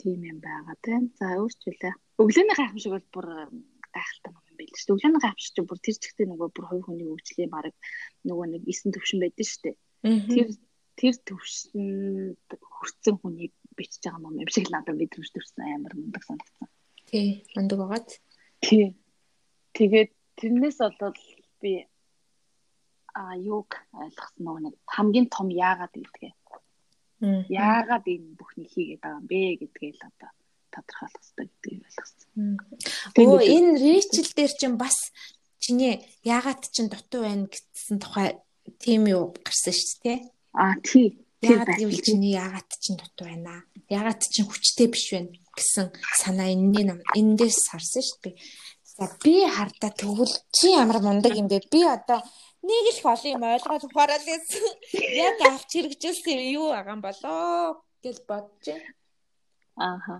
Тийм юм байгаа тийм. За өөрчлөлөө. Өглөөний гайхамшиг бол бүр гайхалтай юм байл шүү дээ. Өглөөний гайхамшиг чинь бүр тэр чигтээ нөгөө бүр хувь хүний хөгжлийн баг нөгөө нэг 9 төвшин байдаг шүү дээ. Тэр тэр төвшөнд хүрсэн хүний бичиж байгаа ном юм шиг л надад мэдрэмж төрсэн амар мундаг санагдсан. Тий, мундаг байгаад. Тий. Тэгээд тэрнээс болоод би а юг ойлгосон нөгөө нэг хамгийн том яагаад гэдгээ. Яагаад энэ бүхнийг хийгээд байгаа юм бэ гэдгээ л одоо тодорхойлох хэрэгтэй гэдгийг ойлгосон. Өө энэ Рэйчел дээр чинь бас чиний яагаад чинь дутуу байна гэсэн тухай тийм юу гарсан шүү дээ. А тий. Яагаад гэвэл чиний яагаад чинь дутуу байна. Яагаад чинь хүчтэй биш байна гэсэн санаа энэний эндээс харсан шүү дээ. Би хардаа тэгвэл чи ямар мундаг юм бэ? Би одоо нэг их олон юм ойлгож ухаарал гэсэн. Яг авч хэрэгжүүлсэн юу байгаа юм болоо гэж бодож байна. Ааха.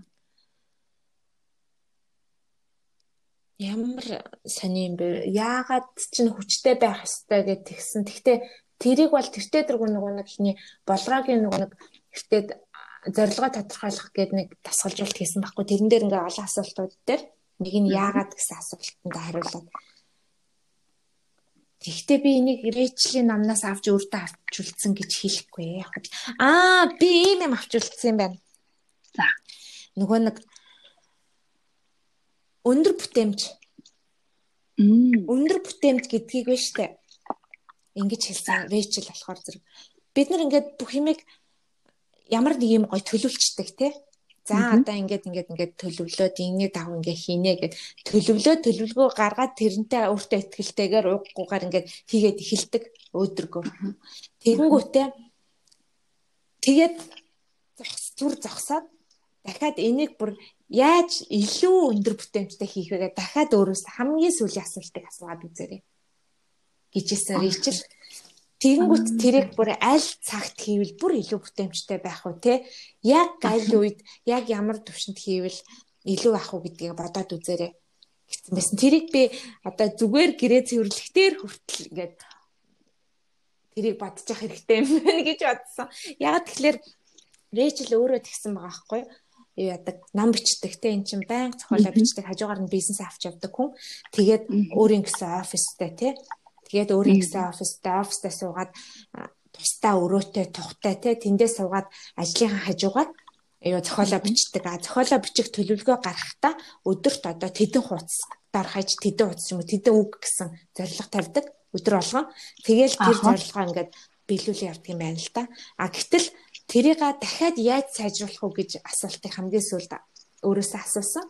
Ямар сони юм бэ? Яагаад чинь хүчтэй байх ёстой гэж тэгсэн. Гэхдээ тэрийг бол тэртээ дэргүү нөгөө нэг хиний болгоогийн нөгөө нэг эртээд зорилгоо тодорхойлох гэдэг нэг тасгалжуулт хийсэн байхгүй. Тэрэн дээр ингээ олон асуултууд дээр Нэг нь яагаад гэсэн асуултанд хариулаад. Гэхдээ би энийг Рэйчлийн намнаас авч өөртөө авч үлдсэн гэж хэлэхгүй яг. Аа би ийм юм авч үлдсэн юм байна. За. Нөгөө нэг өндөр бүтээмж. Өндөр бүтээмж гэдгийг вэ штэ. Ингэж хэлсэн Рэйчл болохоор зэрэг бид нар ингээд бүх юмыг ямар нэг юм гой төлөвлөжтэй те За одоо ингээд ингээд ингээд төлөвлөөд инний дав ингээд хийнэ гэд төлөвлөө төлөвлөгөө гаргаад тэрнтэй өөртөө ихтэйгээр ууггүйгээр ингээд хийгээд эхэлдэг өөдрөгөө. Тэгэнгүүтээ тэгээд зүр зогсоод дахиад энийг бүр яаж илүү өндөр бүтээмжтэй хийх вэ гэдэг дахиад өөрөөс хамгийн сүүлийн асуултыг асууад үзээрэй. гэжсэн Ричл Тэгэнгүүт тэрийг бүр аль цагт хийвэл бүр илүү бүтээмжтэй байх уу те? Яг аль үед яг ямар төвшөнд хийвэл илүү ах уу гэдгийг бодоод үзээрэй. Гэсэн байсан. Тэрийг би одоо зүгээр гэрээ цэвэрлэхтэр хүртэл ингээд тэрийг бодож явах хэрэгтэй юм байна гэж бодсон. Яг тэгэхээр Рэйчел өөрөө тэгсэн байгаа байхгүй юу яадаг? Нам бичдэг те эн чинь байнга зохиолоо бичдэг хажуугаар нь бизнес авч явдаг хүн. Тэгээд өөрийн гэсэн офистэй те Тэгээд өөрийн гэсэн офистай офистай суугаад тусдаа өрөөтэй тухтай те тэндээ суугаад ажлынхаа хажуугаар юу зохиолоо бичдэг. А зохиолоо бичих төлөвлөгөө гаргахдаа өдөрт одоо тэдэн хуудас дор хаяж тэдэн хуудас юм уу тэдэн үг гэсэн зорилго тавьдаг өдөр болгон. Тэгэл тэр зорилгоо ингээд биелүүлээ явдаг юм байна л да. А гэтэл тэрийг дахиад яаж сайжруулах уу гэж асуултыг хамгийн сүүлд өөрөөсөө асуусан.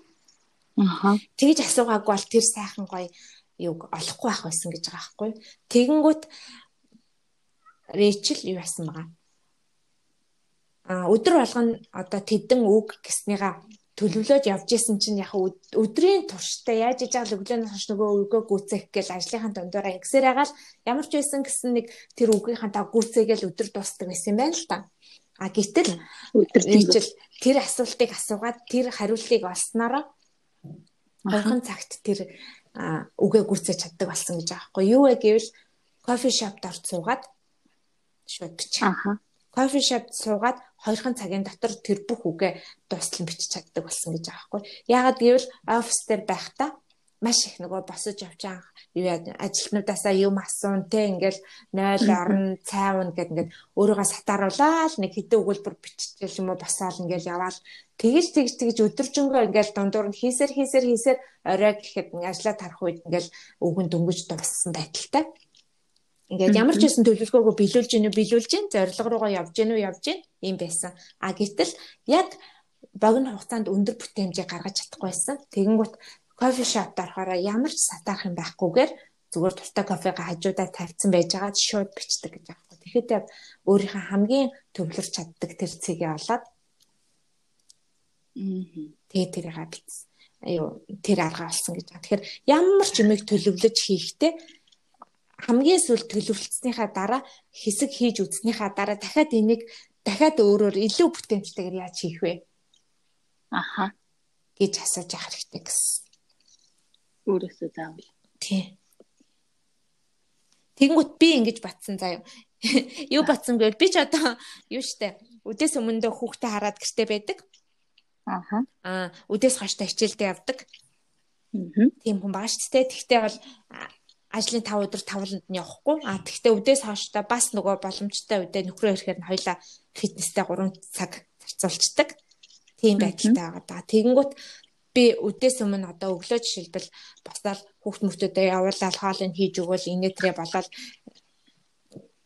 Аха. Тэгж асуугаагүй бол тэр сайхан гоё юг олохгүй байх байсан гэж байгаа байхгүй. Тэгэнгүүт Рэйчел юу яасан байгаа. А өдөр болгоно одоо тэдэн үг гэснийга төлөвлөж явж исэн чинь яг өдрийн турштай яаж иж байгаа өглөөнөөс хойш нөгөө өгөө гүцээх гээл ажлынхаа дундаараа ингэсээр хагаал ямар ч байсан гэсэн нэг тэр үгийнхаа та гүцээгээл өдөр дуустдаг байсан юм байна л та. А гэтэл өдөр тэр асуултыг асуугаад тэр хариултыг олсноор Ойрхон цагт тэр үгээ гүрцэж чаддаг болсон гэж байгаа байхгүй юу вэ гэвэл кофе шопд орж суугаад шууд бичих. Аха. Кофе шопд суугаад хоёрхан цагийн дотор тэр бүх үгээ дуустал нь бичиж чаддаг болсон гэж байгаа байхгүй. Яагаад гэвэл офис дээр байхдаа маш их нөгөө босож явж байгаа. Юу яа ажилтнуудаасаа юм асуун те ингээл 0 орно цайвна гэд ингээд өөрийгөө сатааруулаад нэг хэдэн өгүүлбэр биччихэл юм уу босоол ингээл яваал. Тэгэж тэгж тэгж өдөржингөө ингээл дундуур нь хийсэр хийсэр хийсэр орой гэхэд ажиллаа тарах үед ингээл өгөн дөнгөж дууссан байдалтай Ингээд ямар ч байсан төлөвлөгөөгөө биелүүлж гинүү биелүүлж гин зорилго руугаа явж гинүү явж гин юм байсан. А гэтэл яг богино хугацаанд өндөр бүтээмжийг гаргаж чадахгүй байсан. Тэгэнгүүт кофе шопд орохоор ямар ч сатаах юм байхгүйгээр зүгээр тустай кофега хажуудаа тавьсан байж байгаа шууд бичдэг гэж аахгүй. Тэгэхэд өөрийнхөө хамгийн төвлөрч чаддаг тэр цэгээ олоод тэгээ тэрийг бичсэн. Аюу тэр арга олсон гэж байгаа. Тэгэхээр ямар ч юмыг төлөвлөж хийхдээ хамгийн сүүл төлөвлөснийхаа дараа хэсэг хийж үзснийхаа дараа дахиад энийг дахиад өөрөөр илүү бүтээмжтэйгээр яаж хийх вэ? Аха гэж асууж явах хэрэгтэй гэсэн өөрөөсөө заавал. Тий. Тэнгүүт би ингэж батсан заяа. Юу батсан гэвэл би ч одоо юу штэ үдээс өмнө дэ хүүхдээ хараад гэрте байдаг. Аха. Аа үдээс хойштой хичээлдээ явдаг. Аа. Тийм хүн байгаа штэ. Тэгтээ бол ажлын 5 өдөр тавланд нь явахгүй. А тэгтээ үдээс хооштой бас нөгөө боломжтой үдээ нөхрөө ирэхээр нь хоёлаа фитнестэй 3 цаг зарцуулцдаг. Тийм байдалтай байгаа да. Тэгэнгүүт би өдөөс өмнө одоо өглөө жишээлбэл босоод хүүхд мөртөдөө явуулаад хоолыг хийж өгвөл инээтрээ болоод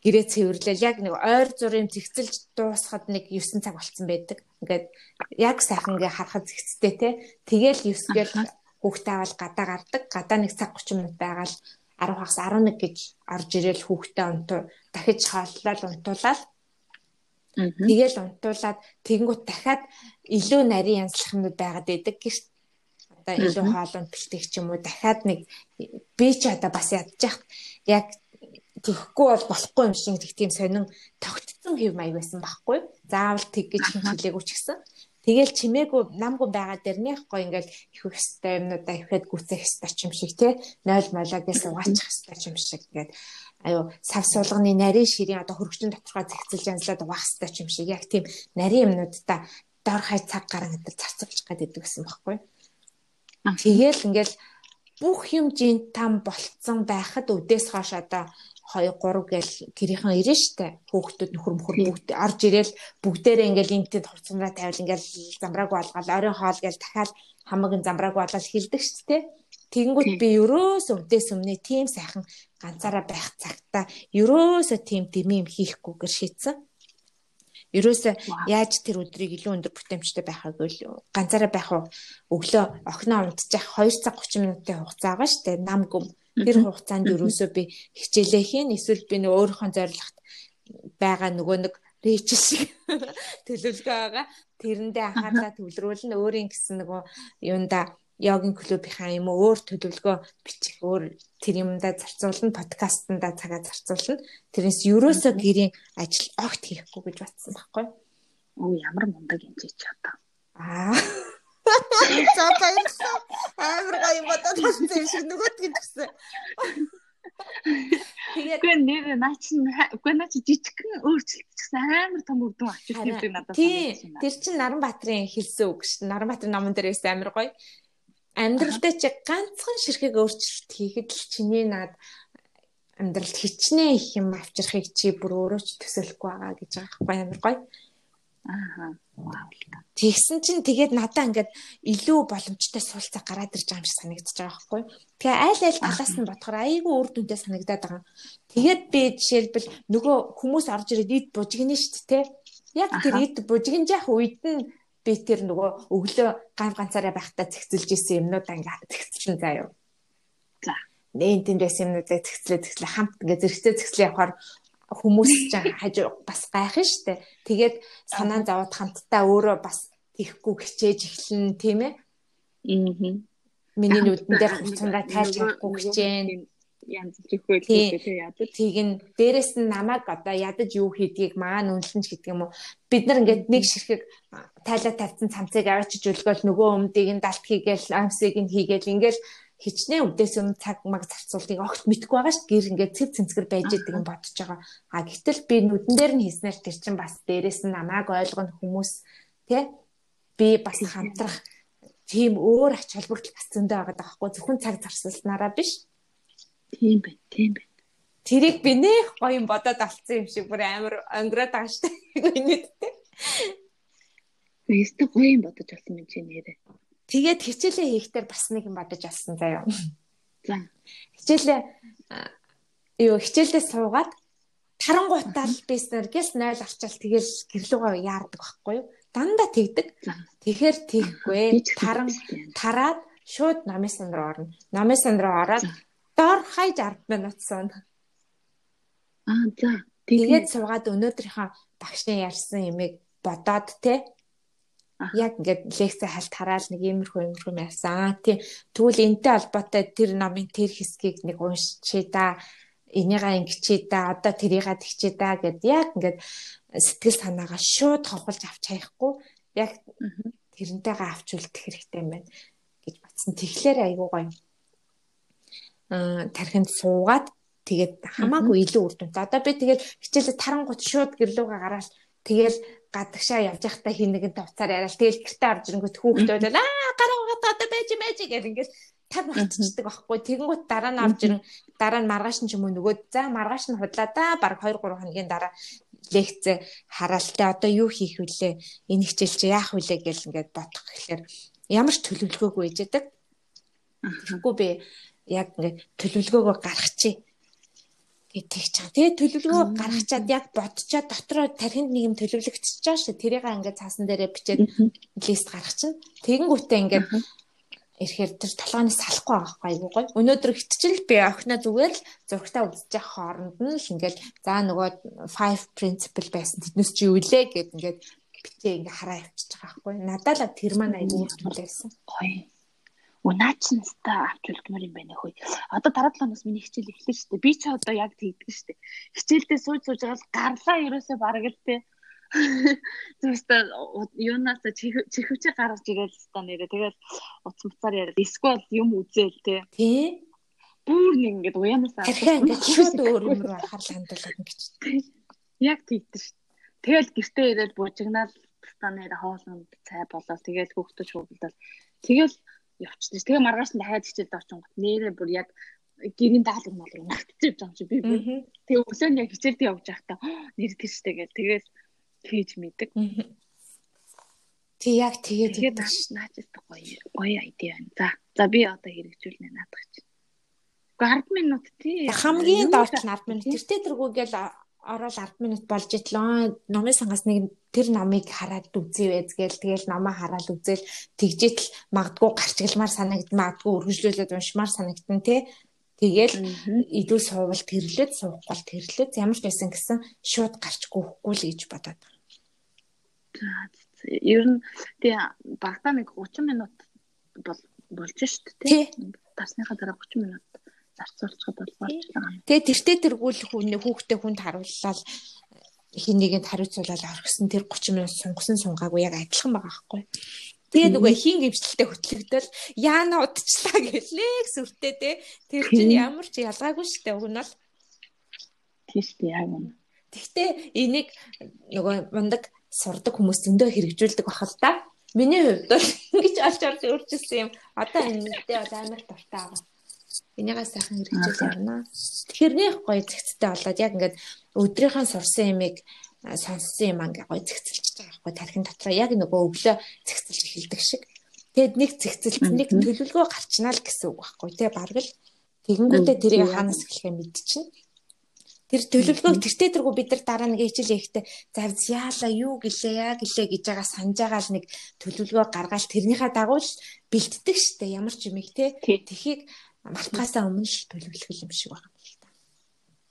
гэрээ цэвэрлэл яг нэг ойр зургийн зэгцэлж дуусахад нэг 9 цаг болцсон байдаг. Ингээд яг сайхан ингээ харахад зэгцтэй те. Тэгэл 9 гээл хүүхдээ авал гадаа гардаг. Гадаа нэг цаг 30 минут байгаал 10 хагас 11 гэж орж ирээл хүүхдээ унтуу дахиж хааллал унтуулаад Тэгэл унтуулад тэгэнгүүт дахиад илүү нарийн янзлахнууд байгаад байдаг гэж одоо илүү хоолунд бэлтгэх ч юм уу дахиад нэг би ч одоо бас ядчих. Яг тэгэхгүй бол болохгүй юм шиг тэг тийм сонин тогтцсон хэв маяг байсан байхгүй. Заавал тэг гэж хэлээгүй ч гэсэн. Тэгэл чимээгүй намгүй байгаа дээр нэх гоо ингээл их их хэстэй юмнуудаа ихэд гүцэх хэстэй юм шиг те 0 молоогээс угаачих хэстэй юм шиг ингээд аюу сав суулганы нарийн ширийн одоо хөргөчн доторхоо зэгцэлж янзлаад угаах хэстэй юм шиг яг тийм нарийн юмнуудаа дор хай цаг гарan гэдэг зарцуулж гадаг гэсэн байхгүй. Тэгэл ингээл бүх юм жин там болцсон байхад өдөөс хойш одоо 2 3 гээл гэрийнхэн ирэн штэ хүүхдүүд нөхөр мөхөр бүгд орж ирээл бүгдээрээ ингээл интэд хувцсанраа тавил ингээл замбрааг болгоод оройн хоол гээл дахиад хамаг замбрааг болол хилдэг штэ тэгэнгүүт би ерөөс өвдөөс өмнө тийм сайхан ганцаараа байх цагта ерөөсө тийм дэми юм хийхгүйгээр шийдсэн Ерөөсөө яаж тэр өдрийг илүү өндөр бүтээмжтэй байхаг үл ганцаараа байх уу өглөө охиноо унтчих 2 цаг 30 минутын хугацаа байгаа шүү дээ. Нам гүм. Тэр хугацаанд ерөөсөө би хичээлээ хийн эсвэл би нэг өөрийнхөө зорилгот байгаа нөгөө нэг рэйчл шиг төлөвлөгөө байгаа. Тэрэндээ анхаарлаа төвлөрүүлнэ өөрийн гэсэн нөгөө юунда йогийн клубийнхаа юм уу өөр төлөвлөгөө бичих өөр тэр юмдаа зарцуулна подкастнда цагаа зарцуулна. Тэрнээс ерөөсөө гэрийн ажил огт хийхгүй гэж батсан байхгүй? Оо ямар мундаг юм чи чадаа аа. За баярлалаа амар гоё юм бодоод юм шиг нөгөөд гин гэсэн. Тэгээд үгүй нэр наа чи үгүй наа чи жижигхэн өөрчлөгдсөн амар том үрдүн ачиж гэдэг надад санагдсан. Тэр чин Наранбаатарын хэлсэн үг шүү дээ. Наранбаатарын номон дээр байсан амар гоё амьдралдаа чи ганцхан ширхэг өөрчлөлт хийхэд л чиний над амьдралд хичнээн их юм авчрахыг чи бүр өөрөө ч төсөөлөхгүй байгаа гэж байгаа амар гоё. Аа. Тэгсэн чинь тэгээд надаа ингээд илүү боломжтой суулцаа гараад ирж байгаа юм шиг санагдчихж байгаа байхгүй. Тэгээ айл айл талаас нь бодохоор айгүй үр дүндээ санагдаад байгаа. Тэгээд би жишээлбэл нөгөө хүмүүс орж ирээд ид бужигнэ шүү дээ. Яг тэр эд бужигнжаах үед нь би тэр нөгөө өглөө гав ганцаараа байхдаа цэгцэлж исэн юмнуудаа ингээ цэгцэлэн заяа. За. Нэн тэнд байсан юмнуудаа цэгцлээ цэгцлээ хамт ингээ зэрэгцээ цэгцлээ явахаар хүмүүс ч хажуу бас гайх нь штэ. Тэгээд санаа зовоод хамтдаа өөрөө бас тийхгүй хичээж эхлэн тийм ээ. Аа. Миний нүдэн дээр хуцамраа тайлж чадахгүй хичээн янз бүрхөө тий. ядаж. Тийг нь дээрэс нь намайг одоо ядаж юу хийдгийг маань үнэлэнч гэдэг юм уу? Бид нар ингээд нэг ширхэг тайлаа тавьсан цамцыг авчиж өлгөөл нөгөө өмдийг нь далт хийгээл амсыг нь хийгээл ингээл хичнээн үдээс өмнө цаг маг зарцуултыг огт мэдгүй байгаа шүү гэр ингээд цэв цэнцгэр байж идэг юм бодож байгаа. А гэтэл би нүдэн дээр нь хийснээр тэр чин бас дээрэс нь намайг ойлгоно хүмүүс тий би бас хамтрах тийм өөр ач холбогдол бас зөндөө байгаа байхгүй зөвхөн цаг зарцуулснараа биш. Тийм байна, тийм байна. Тэрийг би нэх гоё юм бодоод алцсан юм шиг бүр амар өнгөрөөд байгаа дээ. Нийтдээ. Өөртөө гоё юм бодож алсан юм чи нэрээ. Тэгээд хичээлээ хийхдээ бас нэг юм бодож алсан заяа. За. Хичээлээ юу хичээлдээ суугаад тарангуутаал бисээр гэл 0 арчаал тэгэл гэрлүүгээ яардаг байхгүй юу? Дандаа тэгдэг. Тэгэхээр тийхгүй. Таран тараад шууд намын сан руу орно. Намын сан руу ороод доор хай 60 минут сон. Аа за. Тэгээд суугаад өнөөдрийнхөө багшны ярьсан юмыг бодоод те яг ингээд лекцээ хальт хараал нэг иймэрхүү иймэрхүү ярьсан. Тийм. Тэгвэл энтэй холбоотой тэр номын тэр хэсгийг нэг уншчи да. Энийгээ ингэчи да. Одоо тэрийгээ тэгчи да гэд яг ингээд сэтгэл санаагаа шууд ховхолж авч хаяхгүй яг тэрнтэйгээ авч үлдэх хэрэгтэй юм байна гэж батсан. Тэгэхээр айгуу гоё тархинд суугаад тэгээд хамаагүй илүү үр дүнтэй. Одоо би тэгээд хичээлээ тарангууд шууд гэрлүүгээ гараад тэгээд гадагшаа явж байхдаа хин нэгэн тавцаар яриад тэгэл гэртээ орж ирэнгүүт хүүхдээ бол аа гараа угаад одоо байж байж гэл ингээд тав мартчихдаг байхгүй. Тэгэнгүүт дараа нь орж ирэн дараа нь маргааш нь ч юм уу нөгөө за маргааш нь худлаа да баг 2 3 хоногийн дараа лекц хараалтай одоо юу хийх вүлээ энэ хичээл чи яах вүлээ гэл ингээд бодох гэхлээр ямар ч төлөвлөгөөгүй ээжэдэг. Тэгэхгүй би яг ингээд төлөвлөгөөгөө гаргачих гэдэг ч юм. Тэгээ төлөвлөгөө гаргачаад яг бодчоод дотроо тархинд нэг юм төлөвлөгдчихөж шүү. Тэрийг ингээд цаасан дээрээ бичээд лист гаргачихна. Тэгэнгүүтээ ингээд ирэхээр тэр толгойн салахгүй байгаа байхгүй гоё. Өнөөдөр хитчил би охиноо зүгээр л зургтаа үзчих хооронд нь л ингээд за нөгөө 5 principle байсан тэднээс чи юу лээ гэд ингээд битээ ингээ хараа явчихж байгаа байхгүй. Надад л тэр маань аягүй хүлээсэн. Гоё. Унаачнастай авч үлгмээр юм байна хөөе. Одоо дараа 7 хоногс миний хичээл эхлэх шүү дээ. Би ч одоо яг тэгдэг шүү дээ. Хичээлдээ сууж сууж байгаа л гарлаа ерөөсөө бараг л тээ. Зүгтээ юунаас чихвчээ гаргаж ирээл та нэрээ тэгэл утас муцаар яриад эсвэл юм үзээл тээ. Тий. Бүр нэг ингээд уянаас ингээд шууд өөр юм руу анхаарал хандуулаад ингэж. Яг тэгдэж шүү. Тэгэл гэртээ ирээд буужигнаал та нэрээ хоолнд цай болоод тэгэл хөөхтөж хөөгдөл. Тэгэл явчихсан. Тэгээ маргааш нь дахиад хичээлд орчихсон гот нэрээ бүр яг гэрийн даалгавар мал руу магтчихж байгаа юм чи би бүр. Тэгээ өглөө нь яг хичээлд явж байхдаа нэр тийштэй гэл тэгээс хийж мэддэг. Тэг яг тэгээд тэгээд наач гоё гоё айдиа байна. За за би одоо хэрэгжүүлнэ наадах чинь. Гэхдээ 10 минут тий. Хамгийн доош нь 10 минут. Тэртээ тэргүүгээл ороод 10 минут болж итлээ. Номын сангаас нэг тэр номыг хараад үзье гээл тэгэл номоо хараад үзэл тэгжээл магадгүй гарчгалмаар санагд магадгүй үргэлжлүүлээд уншмаар санагдсан тий. Тэгэл илүү суувал тэрлээд суухгүй тэрлээд ямар ч байсан гэсэн шууд гарчгүй хөхгүй л гэж бодоод. Ер нь тий багтаа нэг 30 минут бол болж штт тий. Тасныхаа дараа 30 минут зарцуулчихад бол байгаа. Тэгээ тэртээ тэргүүл хүн хүүхдээ хүнд харууллаа хин нэгэнд хариуцуулаад орхисон тэр 30 минут сунгасан сунгаагүй яг адилхан байгаа байхгүй. Тэгээ нөгөө хин гимшилтэд хөтлөгдөл яана удчлаа гэлээ сүртэй те тэр чинь ямар ч ялгаагүй штэ уг нь бол тийш би яг үнэ. Гэхдээ энийг нөгөө мундаг сурдаг хүмүүс зөндөө хэрэгжүүлдэг бахал та. Миний хувьд бол ингэж олж орж өөрчилсөн юм. Одоо энэ мэдээ бол амар дуртай байгаа. Энийгээ сайхан хэрэгжүүл явна. Тэгэхээр нэх гоё зэгцтэй болоод яг ингээд өдрийнхөө сурсан ямиг сонссон юм ингээ гоё зэгцэлж байгаа байхгүй тархин дотроо яг нөгөө өглөө зэгцэлж эхэлдэг шиг. Тэгэд нэг зэгцэлт нэг төлөвлөгөө гарчнаа л гэсэн үг байхгүй тий бараг л тэгэнгүүтээ тэрийг хаанаас эхлэхээ мэдчихнэ. Тэр төлөвлөгөө тэртээ тэргүй бид нар дараа нэг хичээл ихтэй зав яала юу гэлээ яа гэлээ гэж байгаа санаж байгаа л нэг төлөвлөгөө гаргаал тэрнийхээ дагуу л бэлддэг штэ ямар ч юм их те. Тэхийг мартахаасаа өмнө л төлөвлөх юм шиг байна л та.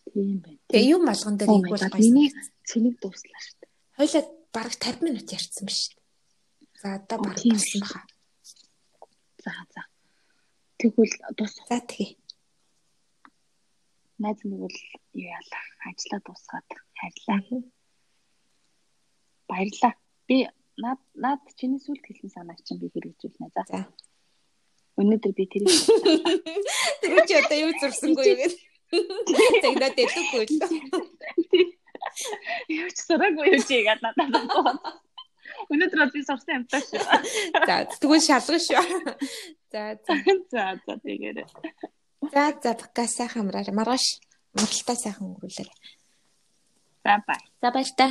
Тийм байна. Тэгээ юм болгон дээр нэг бол миний цэник дууслаа штэ. Хойлоо бараг 50 минут ярьсан ба штэ. За одоо бараг болсон баха. За за. Тэгвэл дуус. За тэгээ найз нэг бол юу яалаа ажиллаа дуусгаад хайрлаа. Баярлаа. Би над над чиний сүлд хэлсэн санааг чинь би хэрэгжүүлнэ. За. Өнөөдөр би тэрийг Тэр чи одоо юу зурсангүй юу гэдэг. Тэгнэ дэлггүй л. Юу ч сураагүй юу чи гэдэг надад. Өнөөдөр би сурсан юм таа. За тэгвэл шалгах шүү. За за. За тэгээрэй. За за бака сайхан амраарай. Маргааш амралтаа сайхан өнгөрүүлээрэй. За бай. За баяр та.